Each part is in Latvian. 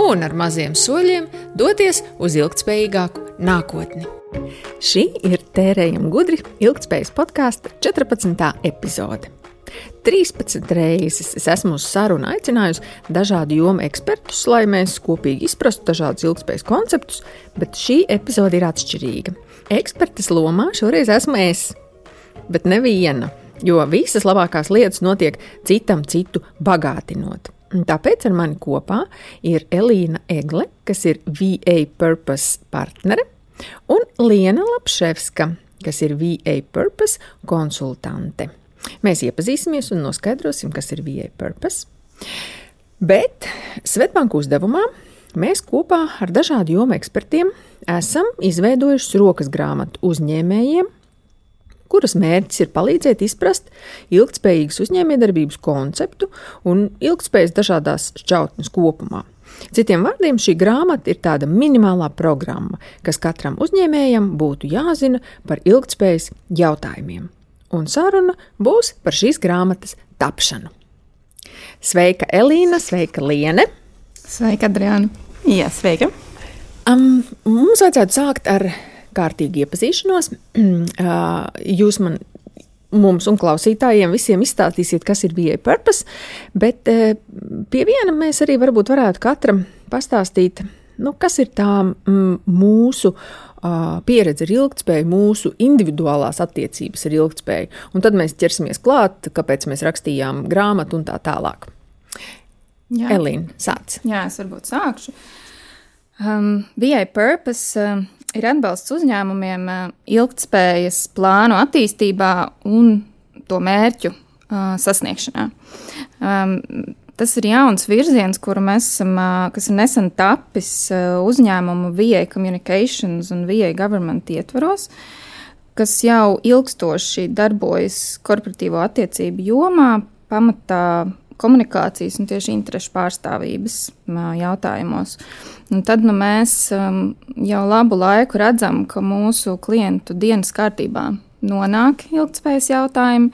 un ar maziem soļiem doties uz ilgspējīgāku nākotni. Šī ir Tērējuma gudri ilgspējas podkāsta 14. epizode. 13 reizes es esmu uz sarunu aicinājusi dažādu jomu ekspertus, lai mēs kopīgi izprastu dažādus ilgspējas konceptus, bet šī epizode ir atšķirīga. Ekspertes lomā šoreiz esmu es, bet neviena, jo visas labākās lietas notiek citam citu bagātinot. Tāpēc ar mani kopā ir Elīna Egle, kas ir VA Purpose partnere, un Liena Lapševska, kas ir VA Purpose konsultante. Mēs iepazīsimies un noskaidrosim, kas ir VA Purpose. Bet Svetbanku uzdevumā mēs kopā ar dažādu jomu ekspertiem esam izveidojuši rokas grāmatu uzņēmējiem kuras mērķis ir palīdzēt izprast ilgspējīgas uzņēmējdarbības konceptu un ilgspējas dažādās šķautnes kopumā. Citiem vārdiem, šī grāmata ir tāda minimālā programma, kas katram uzņēmējam būtu jāzina par ilgspējas jautājumiem. Un saruna būs par šīs grāmatas tapšanu. Sveika, Elīna, sveika, Liene! Sveika, Adriāna! Jā, sveika! Um, mums vajadzētu sākt ar kārtīgi iepazīšanos. Jūs man, mums un klausītājiem visiem izstāstīsiet, kas ir VA purpose, bet pie viena mēs arī varbūt varētu katram pastāstīt, nu, kas ir tā mūsu pieredze ar ilgspēju, mūsu individuālās attiecības ar ilgspēju. Un tad mēs ķersimies klāt, kāpēc mēs rakstījām grāmatu un tā tālāk. Jā. Elīna, sāc. Jā, es varbūt sākšu. Um, VA purpose um, ir atbalsts uzņēmumiem eh, ilgtspējas plānu attīstībā un to mērķu uh, sasniegšanā. Um, tas ir jauns virziens, kuru mēs esam, uh, kas ir nesen tapis uzņēmumu VA Communications un VA Government ietvaros, kas jau ilgstoši darbojas korporatīvo attiecību jomā, pamatā komunikācijas un tieši interešu pārstāvības jautājumos. Un tad nu, mēs jau labu laiku redzam, ka mūsu klientu dienas kārtībā nonāk ilgspējas jautājumi.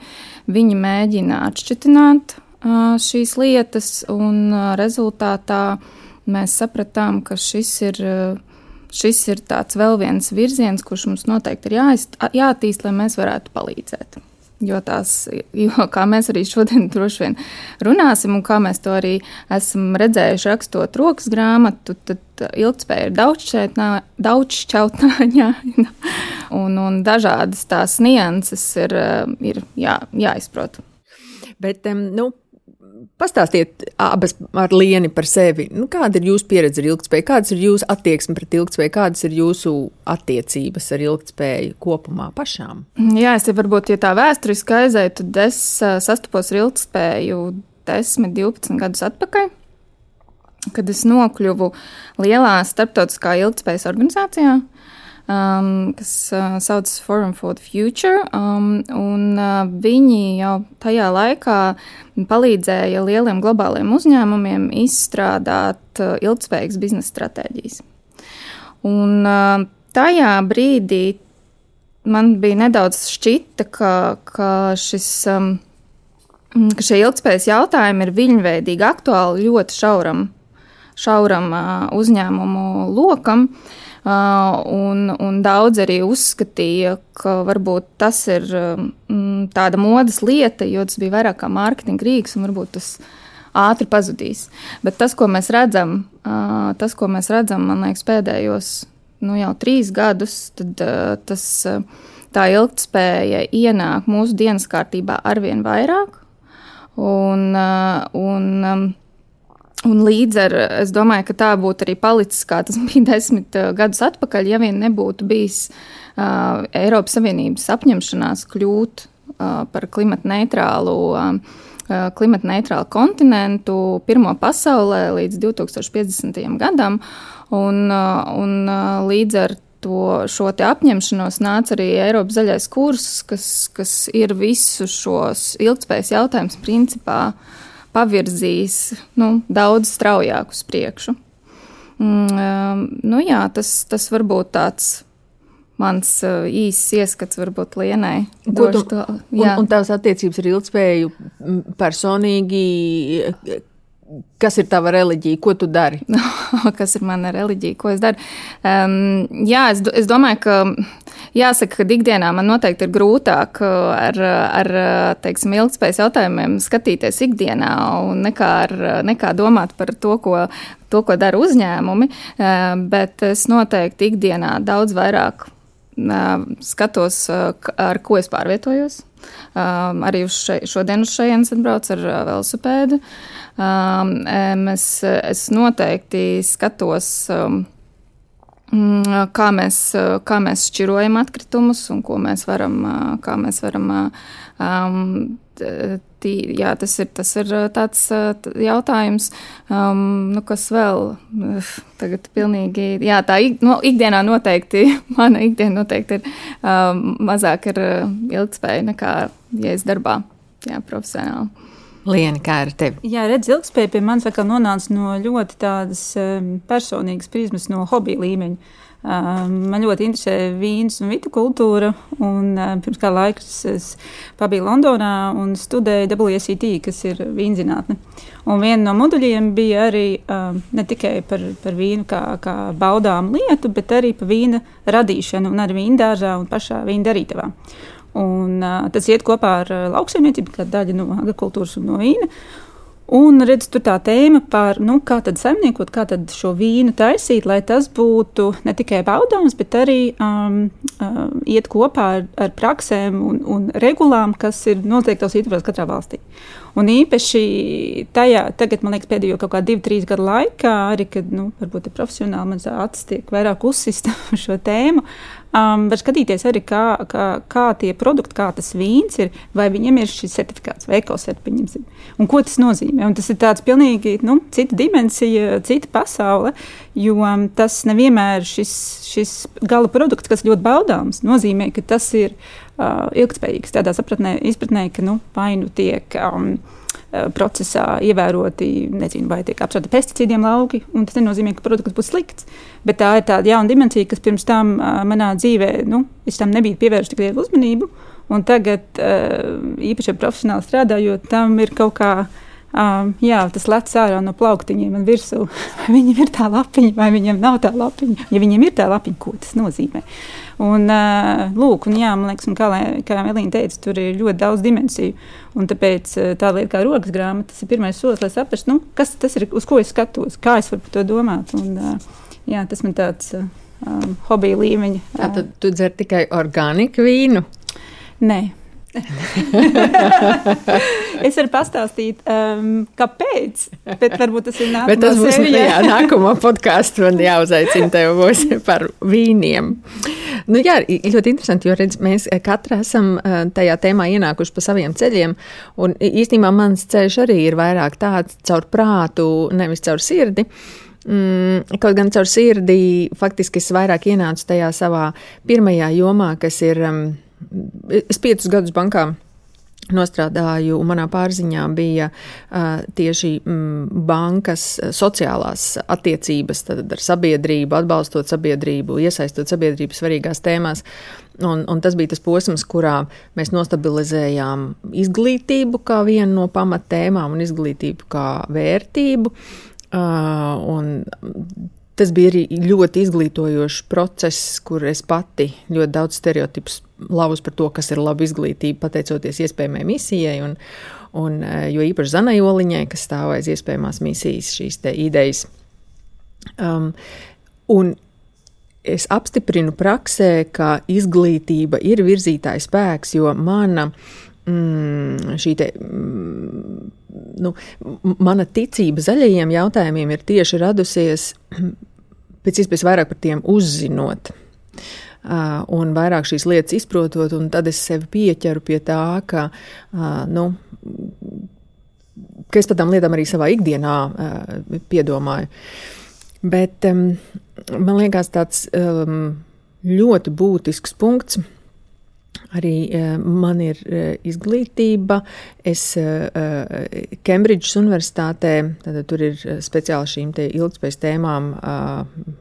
Viņi mēģina atšķitināt šīs lietas, un rezultātā mēs sapratām, ka šis ir. Šis ir vēl viens virziens, kurš mums noteikti ir jāattīst, lai mēs varētu palīdzēt. Jo tās, jo kā mēs arī šodien droši vien runāsim, un kā mēs to arī esam redzējuši rakstot rokas grāmatu, tad ilgspēja ir daudz šķautņaina, un, un dažādas tās nianses ir, ir jā, jāizprot. Bet, nu, Pastāstiet abas ar lieni par sevi. Nu, kāda ir jūsu pieredze ar ilgspēju? Kādas ir jūsu attieksme pret ilgspēju? Kādas ir jūsu attiecības ar ilgspēju kopumā pašām? Jā, es varbūt, ja tā vēsturiski aizēju, tad es sastapos ar ilgspēju 10, 12 gadus atpakaļ. Kad es nokļuvu lielā starptautiskā ilgspējas organizācijā, um, kas uh, saucas Forum for the Future. Um, un, uh, viņi jau tajā laikā palīdzēja lieliem globāliem uzņēmumiem izstrādāt uh, ilgspējīgas biznesa stratēģijas. Un, uh, tajā brīdī man bija nedaudz šķita, ka, ka šis. Um, ka šie ilgspējas jautājumi ir viņveidīgi aktuāli ļoti šauram, šauram uh, uzņēmumu lokam. Uh, Un, un daudz arī uzskatīja, ka varbūt tas ir mm, tāda modes lieta, jo tas bija vairāk kā mārketinga rīks un varbūt tas ātri pazudīs. Bet tas, ko mēs redzam, tas, ko mēs redzam, man liekas, pēdējos nu, jau trīs gadus, tad tas, tā ilgspēja ienāk mūsu dienas kārtībā arvien vairāk. Un, un Un līdz ar to es domāju, ka tā būtu arī palicis, kā tas bija desmit uh, gadus atpakaļ, ja vien nebūtu bijis uh, Eiropas Savienības apņemšanās kļūt uh, par klimata neitrālu. Uh, klimata neitrālu kontinentu, pirmo pasaulē līdz 2050. gadam. Un, un līdz ar to, šo apņemšanos nāca arī Eiropas zaļais kurs, kas, kas ir visus šos ilgspējas jautājumus principā pavirzījis nu, daudz straujāk uz priekšu. Mm, nu jā, tas, tas var būt tāds mans uh, īsts ieskats, varbūt Lienai. Ko tu, to, jā. un, un tavas attiecības ar ilgspēju personīgi, kas ir tava reliģija, ko tu dari? kas ir mana reliģija, ko es daru? Um, jā, es, es domāju, ka jāsaka, ka ikdienā man noteikti ir grūtāk ar, ar teiksim, ilgspējas jautājumiem skatīties ikdienā nekā, ar, nekā domāt par to, ko, to, ko dara uzņēmumi, bet es noteikti ikdienā daudz vairāk skatos, ar ko es pārvietojos. Arī uz še, šodien uz šejienes atbraucu ar velosipēdu. Es, es noteikti skatos Mm, kā mēs, kā mēs šķirojam atkritumus un ko mēs varam, kā mēs varam um, tī, jā, tas ir, tas ir tāds jautājums, um, nu, kas vēl tagad pilnīgi, jā, tā no, ikdienā noteikti, mana ikdiena noteikti ir um, mazāk ar ilgspēju nekā, ja es darbā, jā, profesionāli. Liena, kā ar tevi? Jā, redz, ilgspēja pie manis atkal nonāca no ļoti tādas personīgas prizmas, no hobija līmeņa. Man ļoti interesē vīns un vitu kultūra. Un, pirms kāda laika es pabiju Londonā un studēju WSET, kas ir vīnzinātne. Un viena no moduļiem bija arī ne tikai par, par vīnu kā, kā baudām lietu, bet arī par vīna radīšanu un arī vīndārzā un pašā vīna darītavā. Un, uh, tas iet kopā ar uh, lauksaimniecību, kā daļa no agrikultūras un no vīna. Un redz, tur tā tēma par, nu, kā tad saimniekot, kā tad šo vīnu taisīt, lai tas būtu ne tikai baudāms, bet arī um, uh, iet kopā ar, ar praksēm un, un regulām, kas ir noteiktos ietvaros katrā valstī. Un īpaši tajā, tagad, man liekas, pēdējo kaut kādu divu, trīs gadu laikā, arī, kad, nu, varbūt profesionāli, man acis tiek vairāk uzsista šo tēmu, um, var skatīties arī, kā, kā, kā tie produkti, kā tas vīns ir, vai viņiem ir šis certifikāts, vai ekosertifikāts, un ko tas nozīmē. Un tas ir tāds pilnīgi, nu, cita dimensija, cita pasaule, jo um, tas nevienmēr šis, šis gala produkts, kas ļoti baudāms, nozīmē, ka tas ir uh, ilgspējīgs. Tādā sapratnē, izpratnē, ka nu, vainu tiek um, procesā ievēroti, nezinu, vai tiek apsvērti pesticīdiem lauki, tas nenozīmē, ka produkts būs slikts. Bet tā ir tāda jauna dimensija, kas pirms tam uh, manā dzīvē, nu, es tam nebiju pievērsta tik lielu uzmanību, un tagad, uh, īpaši ar profesionāli strādājot, tam ir kaut kā Um, jā, tas lec ārā no plauktiņiem un virsū. Vai viņam ir tā lapiņa, vai viņam nav tā lapiņa? Ja viņam ir tā lapiņa, ko tas nozīmē? Un, uh, lūk, un jā, man liekas, un kā, kā Elīna teica, tur ir ļoti daudz dimensiju. Un tāpēc tā lieta kā rokas grāmata, tas ir pirmais solis, lai saprastu, nu, kas tas ir, uz ko es skatos, kā es varu par to domāt. Un, uh, jā, tas man tāds uh, hobija līmeņa. Tātad tu dzer tikai organiku vīnu? Nē. es varu pastāstīt, um, kāpēc. Bet varbūt tas ir nākamais. Tas būs jā, nākamā podkāstā. Man jāuzaicina tev būs par vīniem. Nu, jā, ļoti interesanti, jo redz, mēs katra esam uh, tajā tēmā ienākuši pa saviem ceļiem. Un īstenībā mans ceļš arī ir vairāk tāds caur prātu, nevis caur sirdi. Mm, kaut gan caur sirdi faktiski es vairāk ienācu tajā savā pirmajā jomā, kas ir. Um, es piecus gadus bankā nostrādāju, un manā pārziņā bija uh, tieši mm, bankas sociālās attiecības ar sabiedrību, atbalstot sabiedrību, iesaistot sabiedrību svarīgās tēmās. Un, un tas bija tas posms, kurā mēs nostabilizējām izglītību kā vienu no pamatēmām un izglītību kā vērtību. Uh, tas bija arī ļoti izglītojošs process, kur es pati ļoti daudz stereotipus lauzu par to, kas ir laba izglītība, pateicoties iespējamai misijai. Un, un, eh, jo īpaši Zanai Oliņai, kas stāv aiz iespējamās misijas, šīs idejas. Um, un es apstiprinu praksē, ka izglītība ir virzītājs spēks, jo mana mm, šī te, mm, nu, mana ticība zaļajiem jautājumiem ir tieši radusies pēc iespējas vairāk par tiem uzzinot. Uh, un vairāk šīs lietas izprotot, un tad es sevi pieķeru pie tā, ka, uh, nu, ka es par tām lietām arī savā ikdienā uh, piedomāju. Bet um, man liekas, tāds um, ļoti būtisks punkts. Arī uh, man ir uh, izglītība. Es Kembridžas uh, universitātē, tad tur ir speciāli šīm te ilgspējas tēmām uh,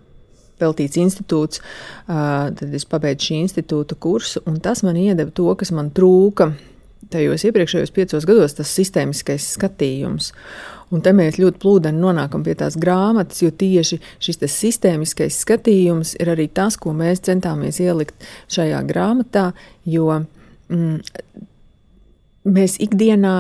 veltīts institūts. Tad es pabeidzu šī institūta kursu, un tas man iedeva to, kas man trūka tajos iepriekšējos piecos gados, tas sistēmiskais skatījums. Un te mēs ļoti plūdeni nonākam pie tās grāmatas, jo tieši šis sistēmiskais skatījums ir arī tas, ko mēs centāmies ielikt šajā grāmatā, jo mm, mēs ikdienā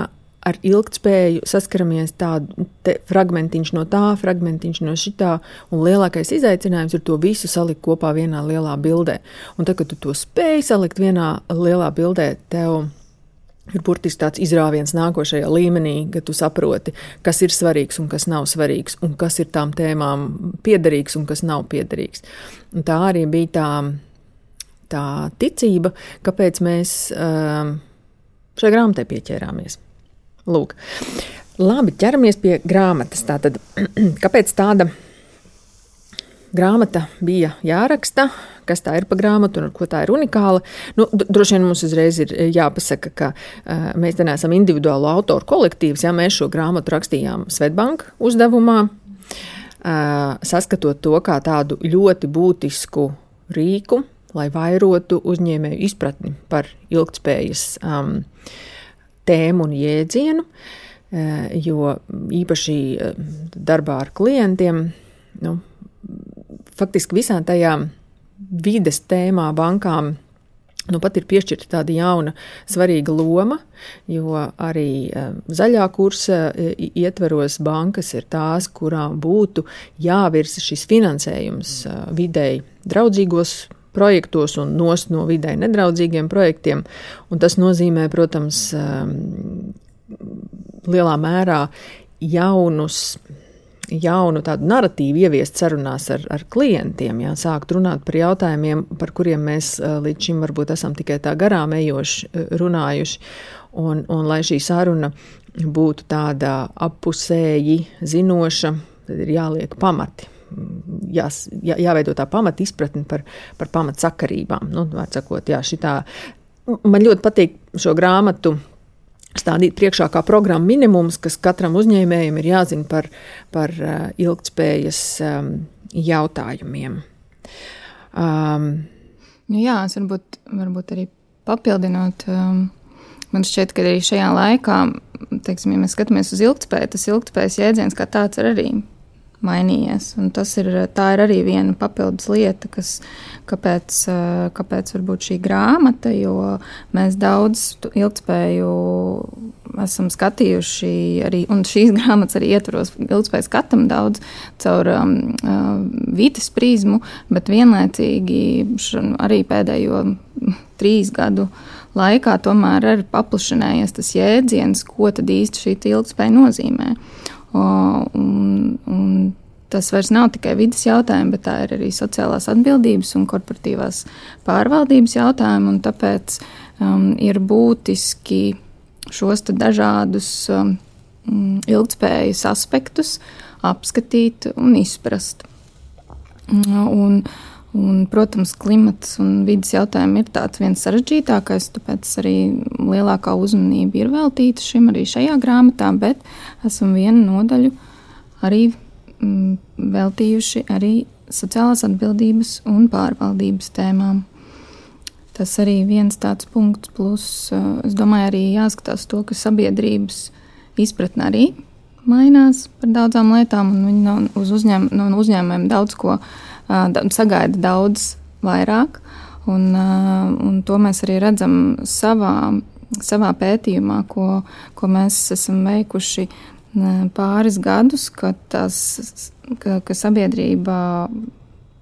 ar ilgspēju saskaramies tādu fragmentiņš no tā, fragmentiņš no šitā, un lielākais izaicinājums ir to visu salikt kopā vienā lielā bildē. Un tad, kad tu to spēj salikt vienā lielā bildē, tev ir burtiski tāds izrāviens nākošajā līmenī, ka tu saproti, kas ir svarīgs un kas nav svarīgs, un kas ir tām tēmām piederīgs un kas nav piederīgs. Un tā arī bija tā, tā ticība, kāpēc mēs um, šai grāmatai pieķērāmies. Lūk, labi, ķeramies pie grāmatas. Tātad, kāpēc tāda grāmata bija jāraksta? kas tā ir pa grāmatu un ar ko tā ir unikāla. Nu, droši vien mums uzreiz ir jāpasaka, ka uh, mēs te neesam individuālu autoru kolektīvs. Ja mēs šo grāmatu rakstījām Svetbanka uzdevumā, uh, saskatot to kā tādu ļoti būtisku rīku, lai vairotu uzņēmēju izpratni par ilgspējas um, tēmu un jēdzienu, uh, jo īpaši darbā ar klientiem, nu, faktiski visām tajām vides tēmā bankām nu, pat ir piešķirta tāda jauna, svarīga loma, jo arī uh, zaļā kursa ietveros bankas ir tās, kurām būtu jāvirza šis finansējums videi draudzīgos projektos un nost no videi nedraudzīgiem projektiem. Un tas nozīmē, protams, um, lielā mērā jaunus jaunu tādu narratīvu ieviest sarunās ar, ar klientiem, jā, sākt runāt par jautājumiem, par kuriem mēs līdz šim varbūt esam tikai tā garām ejoši runājuši, un, un lai šī saruna būtu tāda appusēji zinoša, tad ir jāliek pamati. Jā, jā, jāveido tā pamata izpratne par, par pamatsakarībām. Nu, sakot, jā, šitā, man ļoti patīk šo grāmatu stādīt priekšā kā programma minimums, kas katram uzņēmējam ir jāzina par, par ilgspējas um, jautājumiem. Um, nu jā, es varbūt, varbūt arī papildinot. Um, man šķiet, ka arī šajā laikā, teiksim, ja mēs skatāmies uz ilgspēju, tas ilgspējas jēdziens kā tāds ir arī mainījies. Un tas ir, ir arī viena papildus lieta, kas, kāpēc, kāpēc varbūt šī grāmata, jo mēs daudz ilgspēju esam skatījuši arī, un šīs grāmatas arī ietvaros ilgspēju skatam daudz caur um, vitas prizmu, bet vienlaicīgi arī pēdējo trīs gadu laikā tomēr ir paplašinājies tas jēdziens, ko tad īsti šī ilgspēja nozīmē. Un, un tas vairs nav tikai vidas jautājumi, bet tā ir arī sociālās atbildības un korporatīvās pārvaldības jautājumi. Tāpēc um, ir būtiski šos dažādus um, ilgspējas aspektus apskatīt un izprast. Un, Un, protams, klimats un vidas jautājumi ir tāds viens sarežģītākais, tāpēc arī lielākā uzmanība ir veltīta šim arī šajā grāmatā, bet esam vienu nodaļu arī mm, veltījuši arī sociālās atbildības un pārvaldības tēmām. Tas arī viens tāds punkts, plus eh, es domāju, arī jāskatās to, ka sabiedrības izpratne arī mainās par daudzām lietām, un viņi no, uz uzņēm, no uzņēmumiem daudz ko sagaida daudz vairāk. Un, un to mēs arī redzam savā, savā pētījumā, ko, ko mēs esam veikuši pāris gadus, ka, tas, ka, ka sabiedrība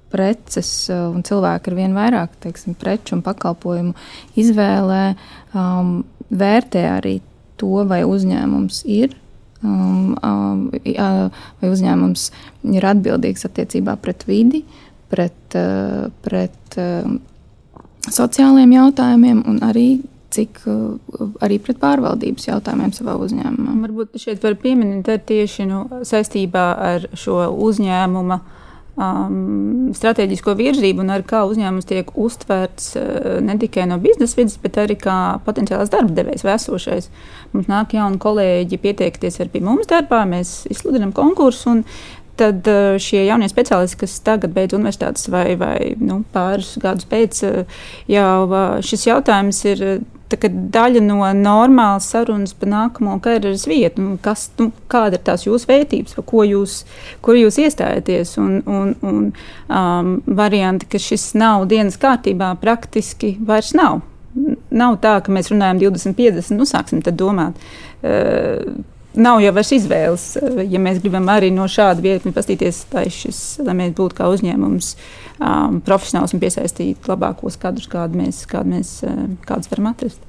preces un cilvēki ar vien vairāk teiksim, preču un pakalpojumu izvēlē, um, vērtē arī to, vai uzņēmums ir um, um, vai uzņēmums ir atbildīgs attiecībā pret vidi, pret, uh, pret uh, sociāliem jautājumiem un arī cik uh, arī pret pārvaldības jautājumiem savā uzņēmumā. Varbūt šeit var pieminēt tieši nu, saistībā ar šo uzņēmumu um, strateģisko virzību un arī kā uzņēmums tiek uztverts uh, ne tikai no biznesa vidas, bet arī kā potenciāls darba devējs vai esošais. Mums nāk jauni kolēģi pieteikties arī pie mums darbā, mēs izsludinām konkursu. Tad uh, šie jaunie speciālisti, kas tagad beidz universitātes vai, vai nu, pāris gadus pēc, uh, jau uh, šis jautājums ir daļa no normālas sarunas par nākamo karjeras vietu. Nu, kas, nu, kāda ir tās jūsu vērtības, par ko jūs, kur jūs iestājaties? Un, un, un um, varianti, ka šis nav dienas kārtībā, praktiski vairs nav. Nav tā, ka mēs runājam 20, 50, nu sāksim tad domāt. Uh, nav jau vairs izvēles. Ja mēs gribam arī no šāda viedokļa paskatīties, lai, šis, lai mēs būtu kā uzņēmums um, profesionāls un piesaistīt labākos kadrus, kādu mēs, kādu mēs kādus varam atrast.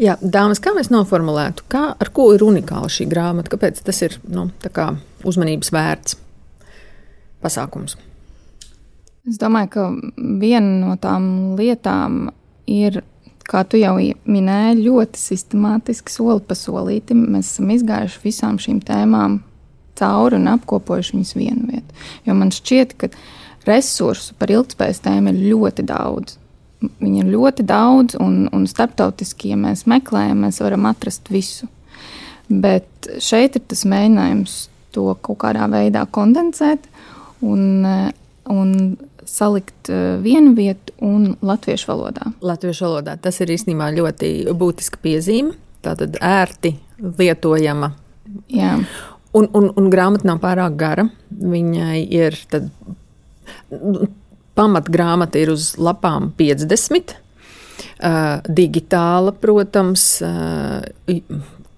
Jā, dāmas, kā mēs noformulētu, kā, ar ko ir unikāla šī grāmata? Kāpēc tas ir nu, kā uzmanības vērts pasākums? Es domāju, ka viena no tām lietām ir kā tu jau minēji, ļoti sistemātiski, soli pa solītim, mēs esam izgājuši visām šīm tēmām cauri un apkopojuši viņas vienu vietu. Jo man šķiet, ka resursu par ilgspējas tēmu ir ļoti daudz. Viņi ir ļoti daudz, un, un starptautiski, ja mēs meklējam, mēs varam atrast visu. Bet šeit ir tas mēģinājums to kaut kādā veidā kondensēt un, un salikt eh, vienu vietu un latviešu valodā. Latviešu valodā tas ir īstenībā ļoti būtiska piezīme. Tātad ērti lietojama. Jā. Un, un, un grāmata nav pārāk gara. Viņai ir tad, pamatgrāmata ir uz lapām 50. Uh, digitāla, protams, uh,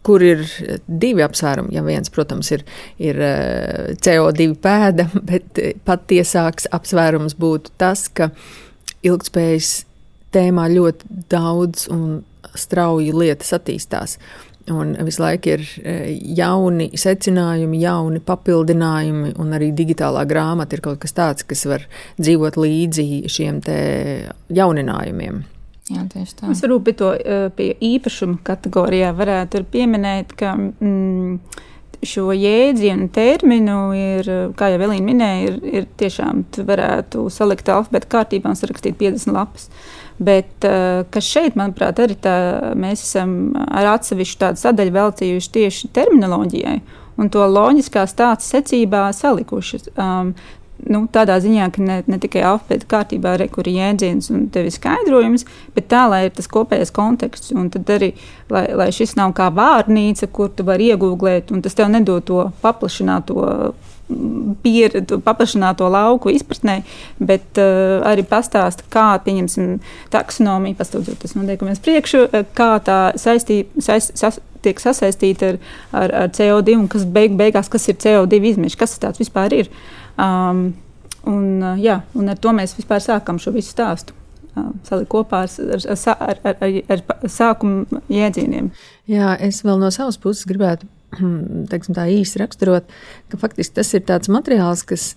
kur ir divi apsvērumi. Ja viens, protams, ir, ir eh, CO2 pēda, bet patiesāks apsvērums būtu tas, ka ilgspējas tēmā ļoti daudz un strauji lietas attīstās. Un visu laiku ir eh, jauni secinājumi, jauni papildinājumi, un arī digitālā grāmata ir kaut kas tāds, kas var dzīvot līdzi šiem jauninājumiem. Jā, tieši tā. Es varbūt pie, to, eh, pie īpašuma kategorijā varētu pieminēt, ka mm, šo jēdzienu terminu ir, kā jau Elīna minēja, ir, ir tiešām varētu salikt alfabēta kārtībā un sarakstīt 50 lapas. Bet eh, kas šeit, manuprāt, arī tā, mēs esam ar atsevišķu tādu sadaļu veltījuši tieši terminoloģijai un to loģiskā stāsta secībā salikuši. Um, nu, tādā ziņā, ka ne, ne tikai alfabēta kārtībā rekurī jēdziens un tevi skaidrojums, bet tā, lai ir tas kopējais konteksts. Un tad arī, lai, lai šis nav kā vārnīca, kur tu vari iegūglēt, un tas tev nedod to paplašināto. Pieredzi, paplašināto lauku izpratnē, bet uh, arī pastāsta, kā, pieņemsim, taksonomija, pastāstot tas noteikumiem priekšu, kā tā saistī, saist, sas, tiek sasaistīta ar, ar, ar CO2 un kas beig, beigās, kas ir CO2 izmeši, kas tas vispār ir. Um, un, uh, jā, un ar to mēs vispār sākam šo visu stāstu. Uh, salikt kopā ar, ar, ar, ar, ar, sākuma jēdzieniem. Jā, es vēl no savas puses gribētu teiksim, tā īsi raksturot, ka faktiski tas ir tāds materiāls, kas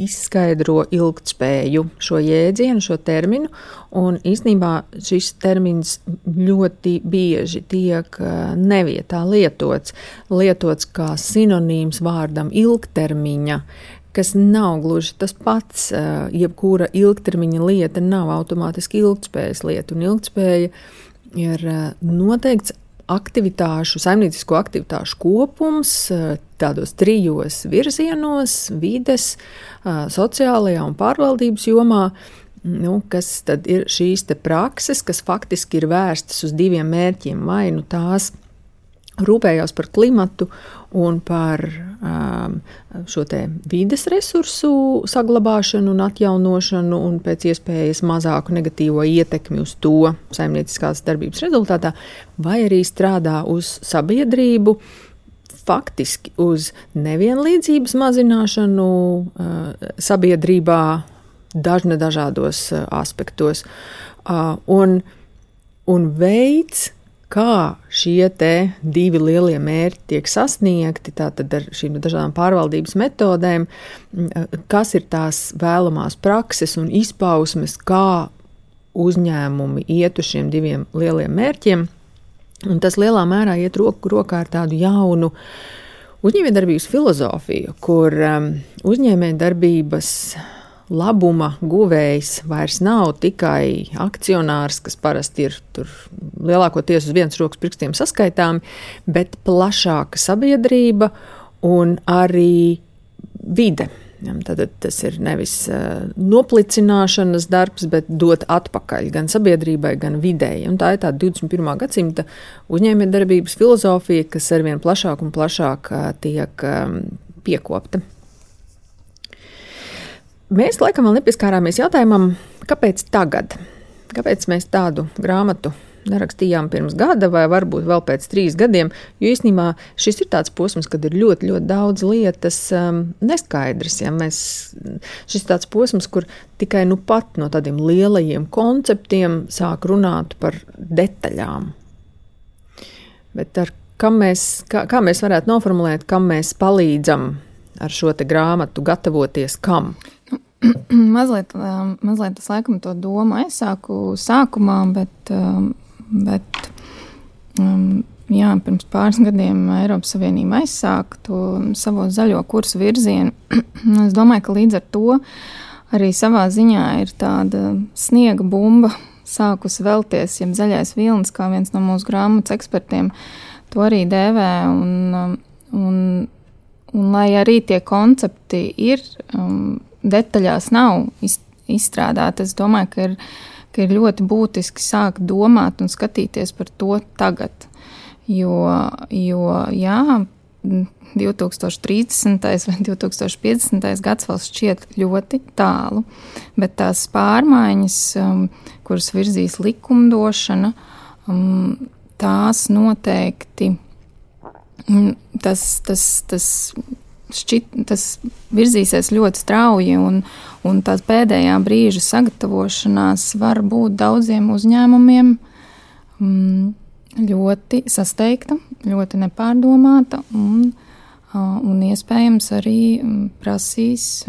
izskaidro ilgspēju, šo jēdzienu, šo terminu. Un īstenībā šis termins ļoti bieži tiek uh, nevietā lietots, lietots kā sinonīms vārdam ilgtermiņa, kas nav gluži tas pats. Uh, jebkura ilgtermiņa lieta nav automātiski ilgspējas lieta, un ilgspēja ir uh, noteikts aktivitāšu, saimniecisko aktivitāšu kopums eh, tādos trijos virzienos - vides, eh, sociālajā un pārvaldības jomā. Nu, kas tad ir šīs prakses, kas faktiski ir vērstas uz diviem mērķiem? Vai nu tās rūpējās par klimatu un par um, šo vides resursu saglabāšanu un atjaunošanu, un pēc iespējas mazāku negatīvo ietekmi uz to saimnieciskās darbības rezultātā, vai arī strādā uz sabiedrību. Faktiski uz nevienlīdzības mazināšanu uh, sabiedrībā, dažne dažādos uh, aspektos. Uh, un, un veids, kā šie divi lielie mērķi tiek sasniegti, tātad ar šīm dažādām pārvaldības metodēm, kas ir tās vēlamās prakses un izpausmes, kā uzņēmumi iet uz šiem diviem lieliem mērķiem. Un tas lielā mērā iet roku rokā ar tādu jaunu uzņēmējdarbības filozofiju, kur um, uzņēmējdarbības labuma guvējs vairs nav tikai akcionārs, kas parasti ir lielākoties uz vienas rokas pirkstiem saskaitāmi, bet plašāka sabiedrība un arī vide. Tad tas ir nevis noplicināšanas darbs, bet dot atpakaļ gan sabiedrībai, gan videi. Un tā ir tā 21. gadsimta uzņēmējdarbības filozofija, kas arvien plašāk un plašāk tiek piekopta. Mēs laikam vēl nepieskārāmies jautājumam, kāpēc tagad? Kāpēc mēs tādu grāmatu nerakstījām pirms gada, vai varbūt vēl pēc trīs gadiem. Jo īstenībā šis ir tāds posms, kad ir ļoti, ļoti daudz lietas um, neskaidras. Ja? Mēs, šis ir tāds posms, kur tikai nu pat no tādiem lielajiem konceptiem sāk runāt par detaļām. Bet ar, mēs, kā, kā mēs varētu noformulēt, kam mēs palīdzam ar šo grāmatu gatavoties kam? mazliet, um, mazliet es laikam to domu aizsāku sākumā, bet um, Bet, um, jā, pirms pāris gadiem Eiropas Savienība aizsāka to savu zaļo kursu virzienu. es domāju, ka līdz ar to arī savā ziņā ir tāda sniega bumba sākusi velties, ja zaļais vilnis, kā viens no mūsu grāmatas ekspertiem to arī dēvē. Un, um, un, un lai arī tie koncepti ir um, detaļās nav izstrādāti, es domāju, ka ir ka ir ļoti būtiski sākt domāt un skatīties par to tagad. Jo, jo jā, 2030. vai 2050. gads vēl šķiet ļoti tālu, bet tās pārmaiņas, um, kuras virzīs likumdošana, um, tās noteikti um, tas, tas, tas šķit, tas virzīsies ļoti strauji, un, un tā pēdējā brīža sagatavošanās var būt daudziem uzņēmumiem mm, ļoti sasteigta, ļoti nepārdomāta, un, un iespējams arī prasīs.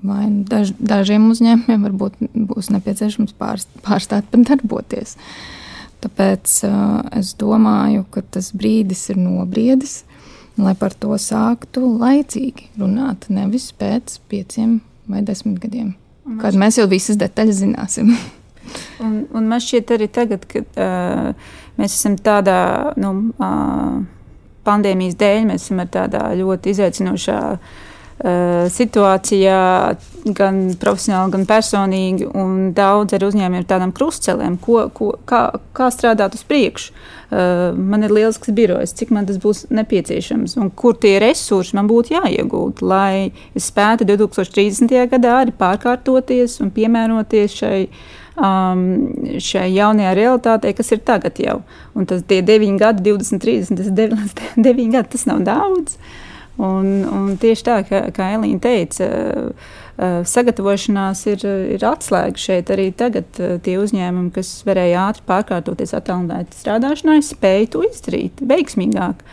Vai daž, dažiem uzņēmumiem varbūt būs nepieciešams pārst, pārstāt pat darboties. Tāpēc uh, es domāju, ka tas brīdis ir nobriedis, lai par to sāktu laicīgi runāt, nevis pēc pieciem vai desmit gadiem, kad mēs jau visas detaļas zināsim. un, un man šķiet arī tagad, kad uh, mēs esam tādā nu, uh, pandēmijas dēļ, mēs esam tādā ļoti izaicinošā uh, situācijā, gan profesionāli, gan personīgi, un daudz ar uzņēmumiem tādām krustcelēm, ko, ko, kā, kā strādāt uz priekšu. Uh, man ir lielisks birojs, cik man tas būs nepieciešams, un kur tie resursi man būtu jāiegūt, lai es spētu 2030. gadā arī pārkārtoties un piemēroties šai um, šai jaunajā realitātei, kas ir tagad jau. Un tas ir 9 gadi, 20, 30, tas ir 9, 9 gadi, tas nav daudz. Uh, Un, un tieši tā, kā, kā Elīna teica, sagatavošanās ir, ir atslēga šeit arī tagad. Tie uzņēmumi, kas varēja ātri pārkārtoties attālināti strādāšanai, spēja to izdarīt veiksmīgāk.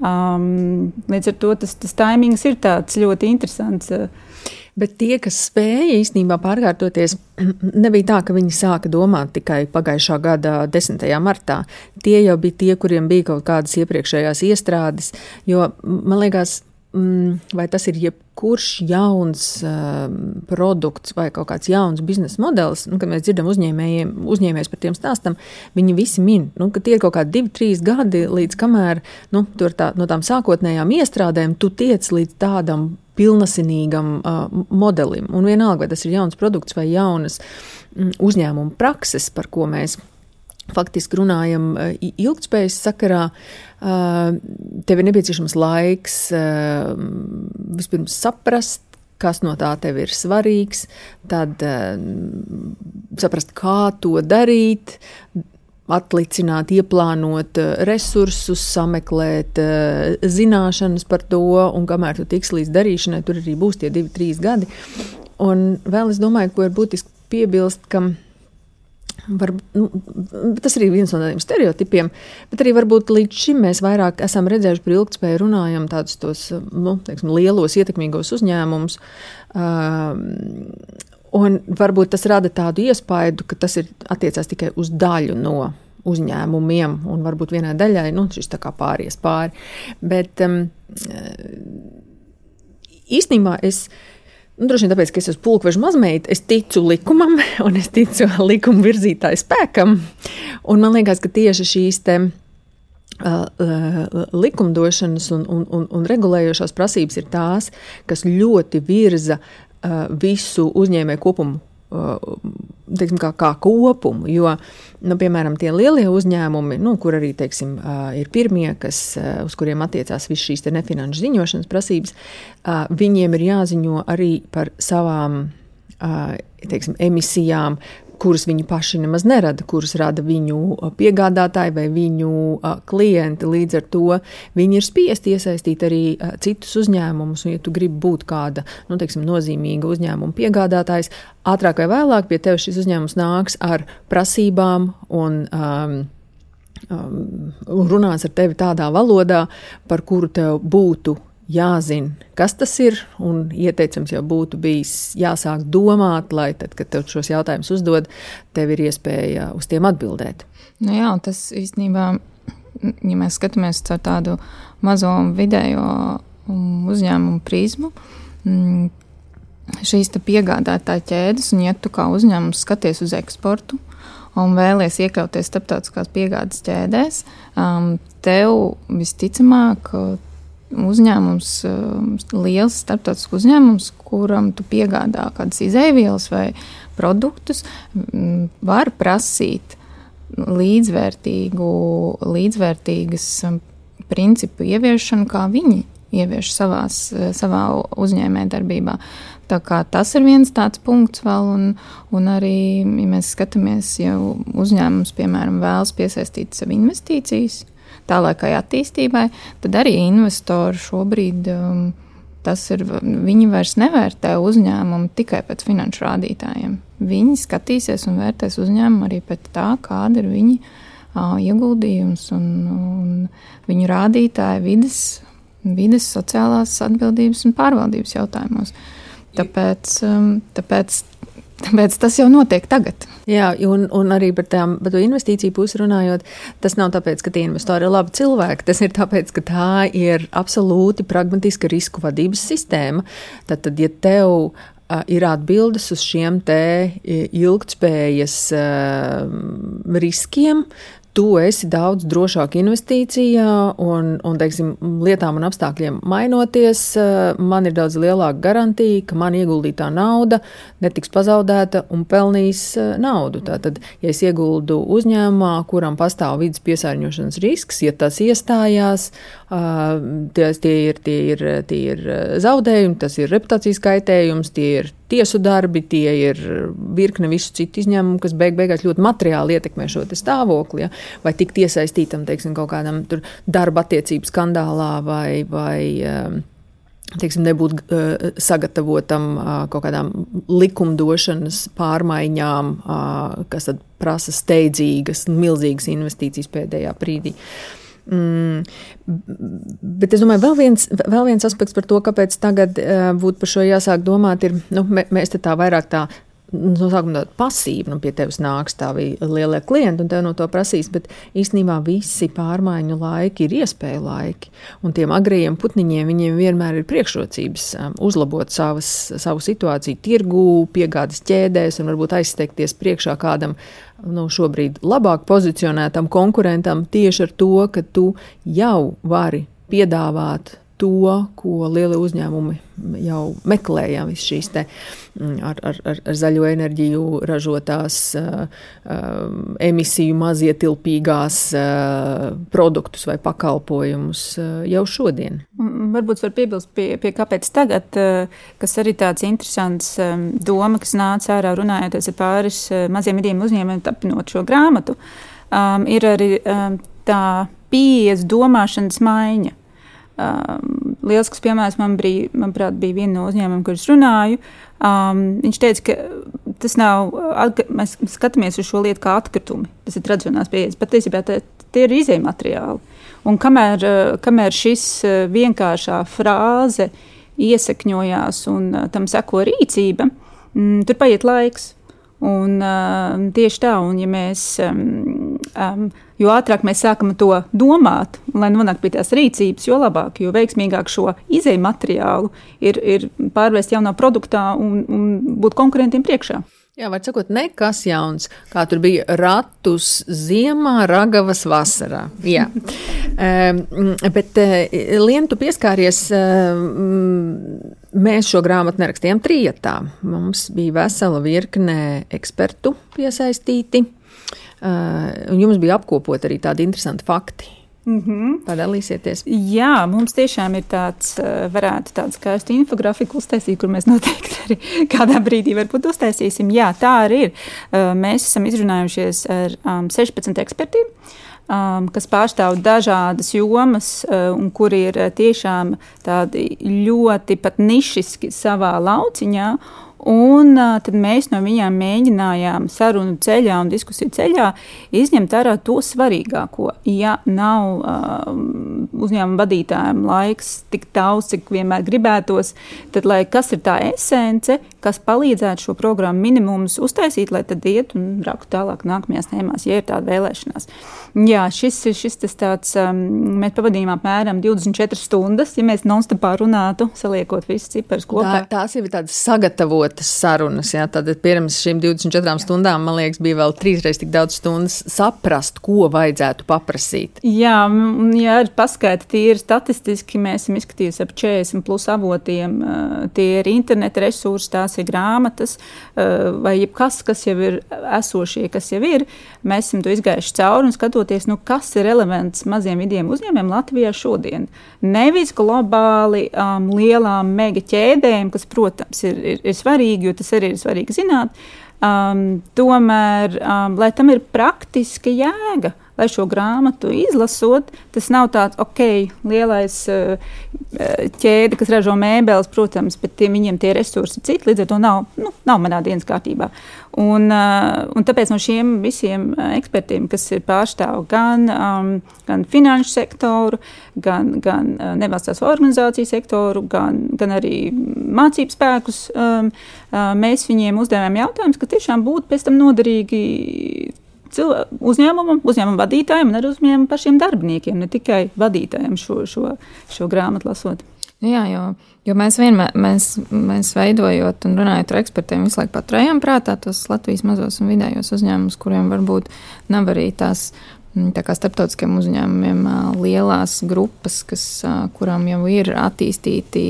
Um, līdz ar to tas, tas taimings ir tāds ļoti interesants. Bet tie, kas spēja īstenībā pārkārtoties, nebija tā, ka viņi sāka domāt tikai pagājušā gada 10. martā. Tie jau bija tie, kuriem bija kaut kādas iepriekšējās iestrādes. Jo man liekas, vai tas ir jebkurš jauns uh, produkts vai kaut kāds jauns biznesa modelis, nu, kad mēs dzirdam uzņēmējus par tiem stāstam, viņi visi min, nu, ka tie ir kaut kādi divi, trīs gadi, līdz kamēr nu, tā, no tām sākotnējām iestrādēm tu tiec līdz tādam pilnasinīgam uh, modelim. Un vienalga, vai tas ir jauns produkts vai jaunas mm, uzņēmuma prakses, par ko mēs faktiski runājam eh, ilgspējas sakarā, eh, tev ir nepieciešams laiks eh, vispirms saprast, kas no tā tev ir svarīgs, tad saprast, kā to darīt, atlicināt, ieplānot resursus, sameklēt zināšanas par to, un kamēr tu tiks līdz darīšanai, tur arī būs tie divi, trīs gadi. Un vēl es domāju, ko ir būtiski piebilst, ka Var, nu, tas arī ir viens no tādiem stereotipiem, bet arī varbūt līdz šim mēs vairāk esam redzējuši par ilgspēju, runājam tādus tos, nu, teiksim, lielos ietekmīgos uzņēmumus. Um, un varbūt tas rada tādu iespaidu, ka tas ir attiecās tikai uz daļu no uzņēmumiem, un varbūt vienai daļai nu, šis tā kā pāries pāri. Bet, um, īstenībā es. Nu, droši vien tāpēc, ka es esmu pulkveža mazmeita, es ticu likumam, un es ticu likuma virzītāju spēkam. Un man liekas, ka tieši šīs te, uh, uh, likumdošanas un, un, un, un regulējošās prasības ir tās, kas ļoti virza uh, visu uzņēmēju kopumu teiksim, kā, kā kopumu. Jo, nu, piemēram, tie lielie uzņēmumi, nu, kur arī teiksim, ir pirmie, kas, uz kuriem attiecās visas šīs nefinanšu ziņošanas prasības, viņiem ir jāziņo arī par savām teiksim, emisijām, kuras viņi paši nemaz nerada, kuras rada viņu piegādātāji vai viņu klienti. Līdz ar to viņi ir spiesti iesaistīt arī citus uzņēmumus. Un, ja tu gribi būt kāda nu, teiksim, nozīmīga uzņēmuma piegādātājs, ātrāk vai vēlāk pie tevis šis uzņēmums nāks ar prasībām un um, um, runās ar tevi tādā valodā, par kuru tev būtu jāzina, kas tas ir. Un ieteicams jau būtu bijis jāsāk domāt, lai tad, kad tev šos jautājumus uzdod, tev ir iespēja uz tiem atbildēt. Nu jā, tas īstenībā, ja mēs skatāmies caur tādu mazo un vidējo um, uzņēmumu prizmu, mm, šīs piegādātāja ķēdes, un ja tu kā uzņēmums skaties uz eksportu, un vēlies iekļauties starptautiskās piegādes ķēdēs, um, tev visticamāk uzņēmums, um, liels starptautisks uzņēmums, kuram tu piegādā kādas izēvielas vai produktus, var prasīt līdzvērtīgu, līdzvērtīgas um, principu ieviešanu, kā viņi ievieš savās, savā uzņēmējdarbībā. Tas ir viens tāds punkts vēl, un, un arī, ja mēs skatāmies, ja uzņēmums, piemēram, vēlas piesaistīt sev investīcijas, tālākai attīstībai, tad arī investori šobrīd. Um, Tas ir, viņi vairs nevērtē uzņēmumu tikai pēc finanšu rādītājiem. Viņi skatīsies un vērtēs uzņēmumu arī pēc tā, kāda ir viņa uh, ieguldījums un, un viņu rādītāji vidas, vidas, sociālās atbildības un pārvaldības jautājumos. Tāpēc, um, tāpēc Tāpēc tas jau notiek tagad. Jā, un, un arī par, tām, par investīciju pusi runājot, tas nav tāpēc, ka tie investori ir labi cilvēki. Tas ir tāpēc, ka tā ir absolūti pragmatiska risku vadības sistēma. Tad, tad ja tev ir atbildes uz šiem te ilgtspējas riskiem, tu esi daudz drošāk investīcijā, un, un teiksim, lietām un apstākļiem mainoties, eh, man ir daudz lielāka garantija, ka man ieguldītā nauda netiks pazaudēta un pelnīs eh, naudu. Tātad, ja es ieguldu uzņēmumā, kuram pastāv vidas piesārņošanas risks, ja tas iestājās, eh, tie, ir, tie, ir, tie ir zaudējumi, tas ir reputācijas kaitējums, tie ir tiesu darbi, tie ir virkne visu citu izņēmumu, kas beig beigās ļoti materiāli ietekmē šo stāvokli. Ja? Vai tikt iesaistītam teiksim, kaut kādam darba attiecību skandālā vai. vai teiksim, nebūt uh, sagatavotam uh, kaut kādām likumdošanas pārmaiņām, uh, kas prasa steidzīgas, milzīgas investīcijas pēdējā brīdī. Uh, Mm, bet es domāju, vēl viens, vēl viens aspekts par to, kāpēc tagad uh, būtu par šo jāsāk domāt, ir, nu, mēs te tā vairāk tā no sākuma tāda pasīva, nu, pie tevis nāks tā lielie klienti, un tev no to prasīs. Bet īstenībā visi pārmaiņu laiki ir iespēju laiki. Un tiem agrējiem putniņiem viņiem vienmēr ir priekšrocības um, uzlabot savas, savu situāciju tirgū, piegādes ķēdēs un varbūt aizsteigties priekšā kādam nu, šobrīd labāk pozicionētam konkurentam tieši ar to, ka tu jau vari piedāvāt to, ko lielie uzņēmumi jau meklē, ja visas šīs te, mm, ar, ar, ar, ar zaļo enerģiju ražotās uh, uh, emisiju mazietilpīgās uh, produktus vai pakalpojumus uh, jau šodien. Varbūt var piebilst pie, pie kāpēc tagad, kas arī tāds interesants um, doma, kas nāca ārā runājoties ar pāris maziem vidiem uzņēmumiem tapinot šo grāmatu, um, ir arī um, tā pieejas domāšanas maiņa. Um, lielisks piemērs man bija, manuprāt, bija viena no uzņēmumiem, kurus runāju. Um, viņš teica, ka tas nav, mēs skatāmies uz šo lietu kā atkritumi. Tas ir tradicionāls pieejas, bet patiesībā tie ir izējai materiāli. Un kamēr, kamēr šis vienkāršā frāze iesakņojās un tam seko rīcība, mm, tur paiet laiks. Un, uh, tieši tā, un ja mēs um, um, jo ātrāk mēs sākam to domāt, lai nonāktu pie tās rīcības, jo labāk, jo veiksmīgāk šo izēju materiālu ir, ir pārvērst jaunā produktā un, un būt konkurentiem priekšā. Jā, var sakot, nekas jauns, kā tur bija ratus ziemā, ragavas vasarā. Jā. um, bet, uh, Lien, tu pieskāries, uh, mēs šo grāmatu nerakstījām trietā. Mums bija vesela virkne ekspertu piesaistīti, uh, un jums bija apkopot arī tādi interesanti fakti. Mm -hmm. Padalīsieties. Jā, mums tiešām ir tāds, eh, varētu tādu skaistu infografiku uztaisīt, kur mēs noteikti arī kādā brīdī varbūt uztaisīsim. Jā, tā arī ir. Eh, mēs esam izrunājušies ar um, 16 ekspertiem. Um, kas pārstāv dažādas jomas, uh, un kuri ir tiešām tādi ļoti pat nišiski savā lauciņā. Un tad mēs no viņiem mēģinājām sarunu ceļā un diskusiju ceļā izņemt ārā to svarīgāko. Ja nav uh, uzņēmuma vadītājiem laiks tik daudz, cik vienmēr gribētos, tad lai kas ir tā esence, kas palīdzētu šo programmu minimumus uztaisīt, lai tad iet un raktu tālāk nākamajās tēmās, ja ir tāda vēlēšanās. Jā, šis ir šis tāds, um, mēs pavadījām apmēram 24 stundas, ja mēs non-stopā runātu, saliekot visus ciparus kopā. Tā, tās jau ir tādas sagatavotas sarunas. Jā, tad pirms šīm 24 stundām, man liekas, bija vēl trīsreiz tik daudz stundas saprast, ko vajadzētu paprasīt. Jā, ja paskaidrot, tīri statistiski mēs esam izskatījuši ap 40 plus avotiem. Tie ir interneta resursi, tās ir grāmatas vai jebkas, kas jau ir esošie, kas jau ir. Mēs esam to izgājuši cauri un skatoties, nu, kas ir elements maziem vidiem uzņēmumiem Latvijā šodien. Nevis globāli um, lielām mega ķēdēm, kas, protams, ir, ir, ir svarīgi jo tas arī ir svarīgi zināt. Um, tomēr, um, lai tam ir praktiska jēga, lai šo grāmatu izlasot, tas nav tāds, ok, lielais uh, ķēde, kas ražo mēbeles, protams, bet tie, viņiem tie resursi citi, līdz ar to nav, nu, nav manā dienas kārtībā. Un, uh, un tāpēc no šiem visiem ekspertiem, kas ir pārstāv gan, um, gan finanšu sektoru, gan, gan nevalstiskās organizāciju sektoru, gan, gan arī mācību spēkus, um, mēs viņiem uzdevām jautājumus, kas tiešām būtu pēc tam noderīgi uzņēmumam, uzņēmuma vadītājiem un arī uzņēmuma pašiem darbiniekiem, ne tikai vadītājiem šo, šo, šo grāmatu lasot. Jā, jo, jo mēs vienmēr, mēs, mēs veidojot un runājot ar ekspertiem, visu laiku paturējām prātā tos Latvijas mazos un vidējos uzņēmumus, kuriem varbūt nav arī tās mm, tā kā starptautiskiem uzņēmumiem lielās grupas, kas, kurām jau ir attīstīti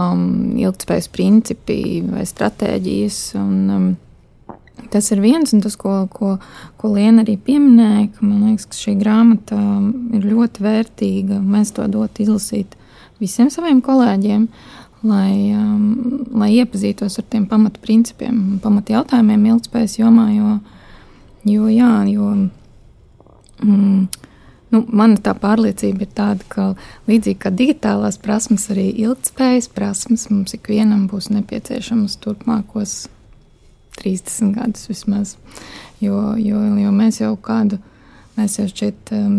um, ilgspējas principi vai stratēģijas. Un, um, Tas ir viens, un tas, ko, ko, ko Liena arī pieminēja, ka man liekas, ka šī grāmata um, ir ļoti vērtīga. Mēs to dotu izlasīt visiem saviem kolēģiem, lai, um, lai iepazītos ar tiem pamatprincipiem un pamatjautājumiem ilgspējas jomā. Jo, jo, jā, jo mm, nu, mana tā pārliecība ir tāda, ka līdzīgi kā digitālās prasmes, arī ilgspējas prasmes mums ikvienam būs nepieciešamas turpmākos 30 gadus vismaz. Jo, jo, jo mēs jau kādu, mēs jau šķiet um,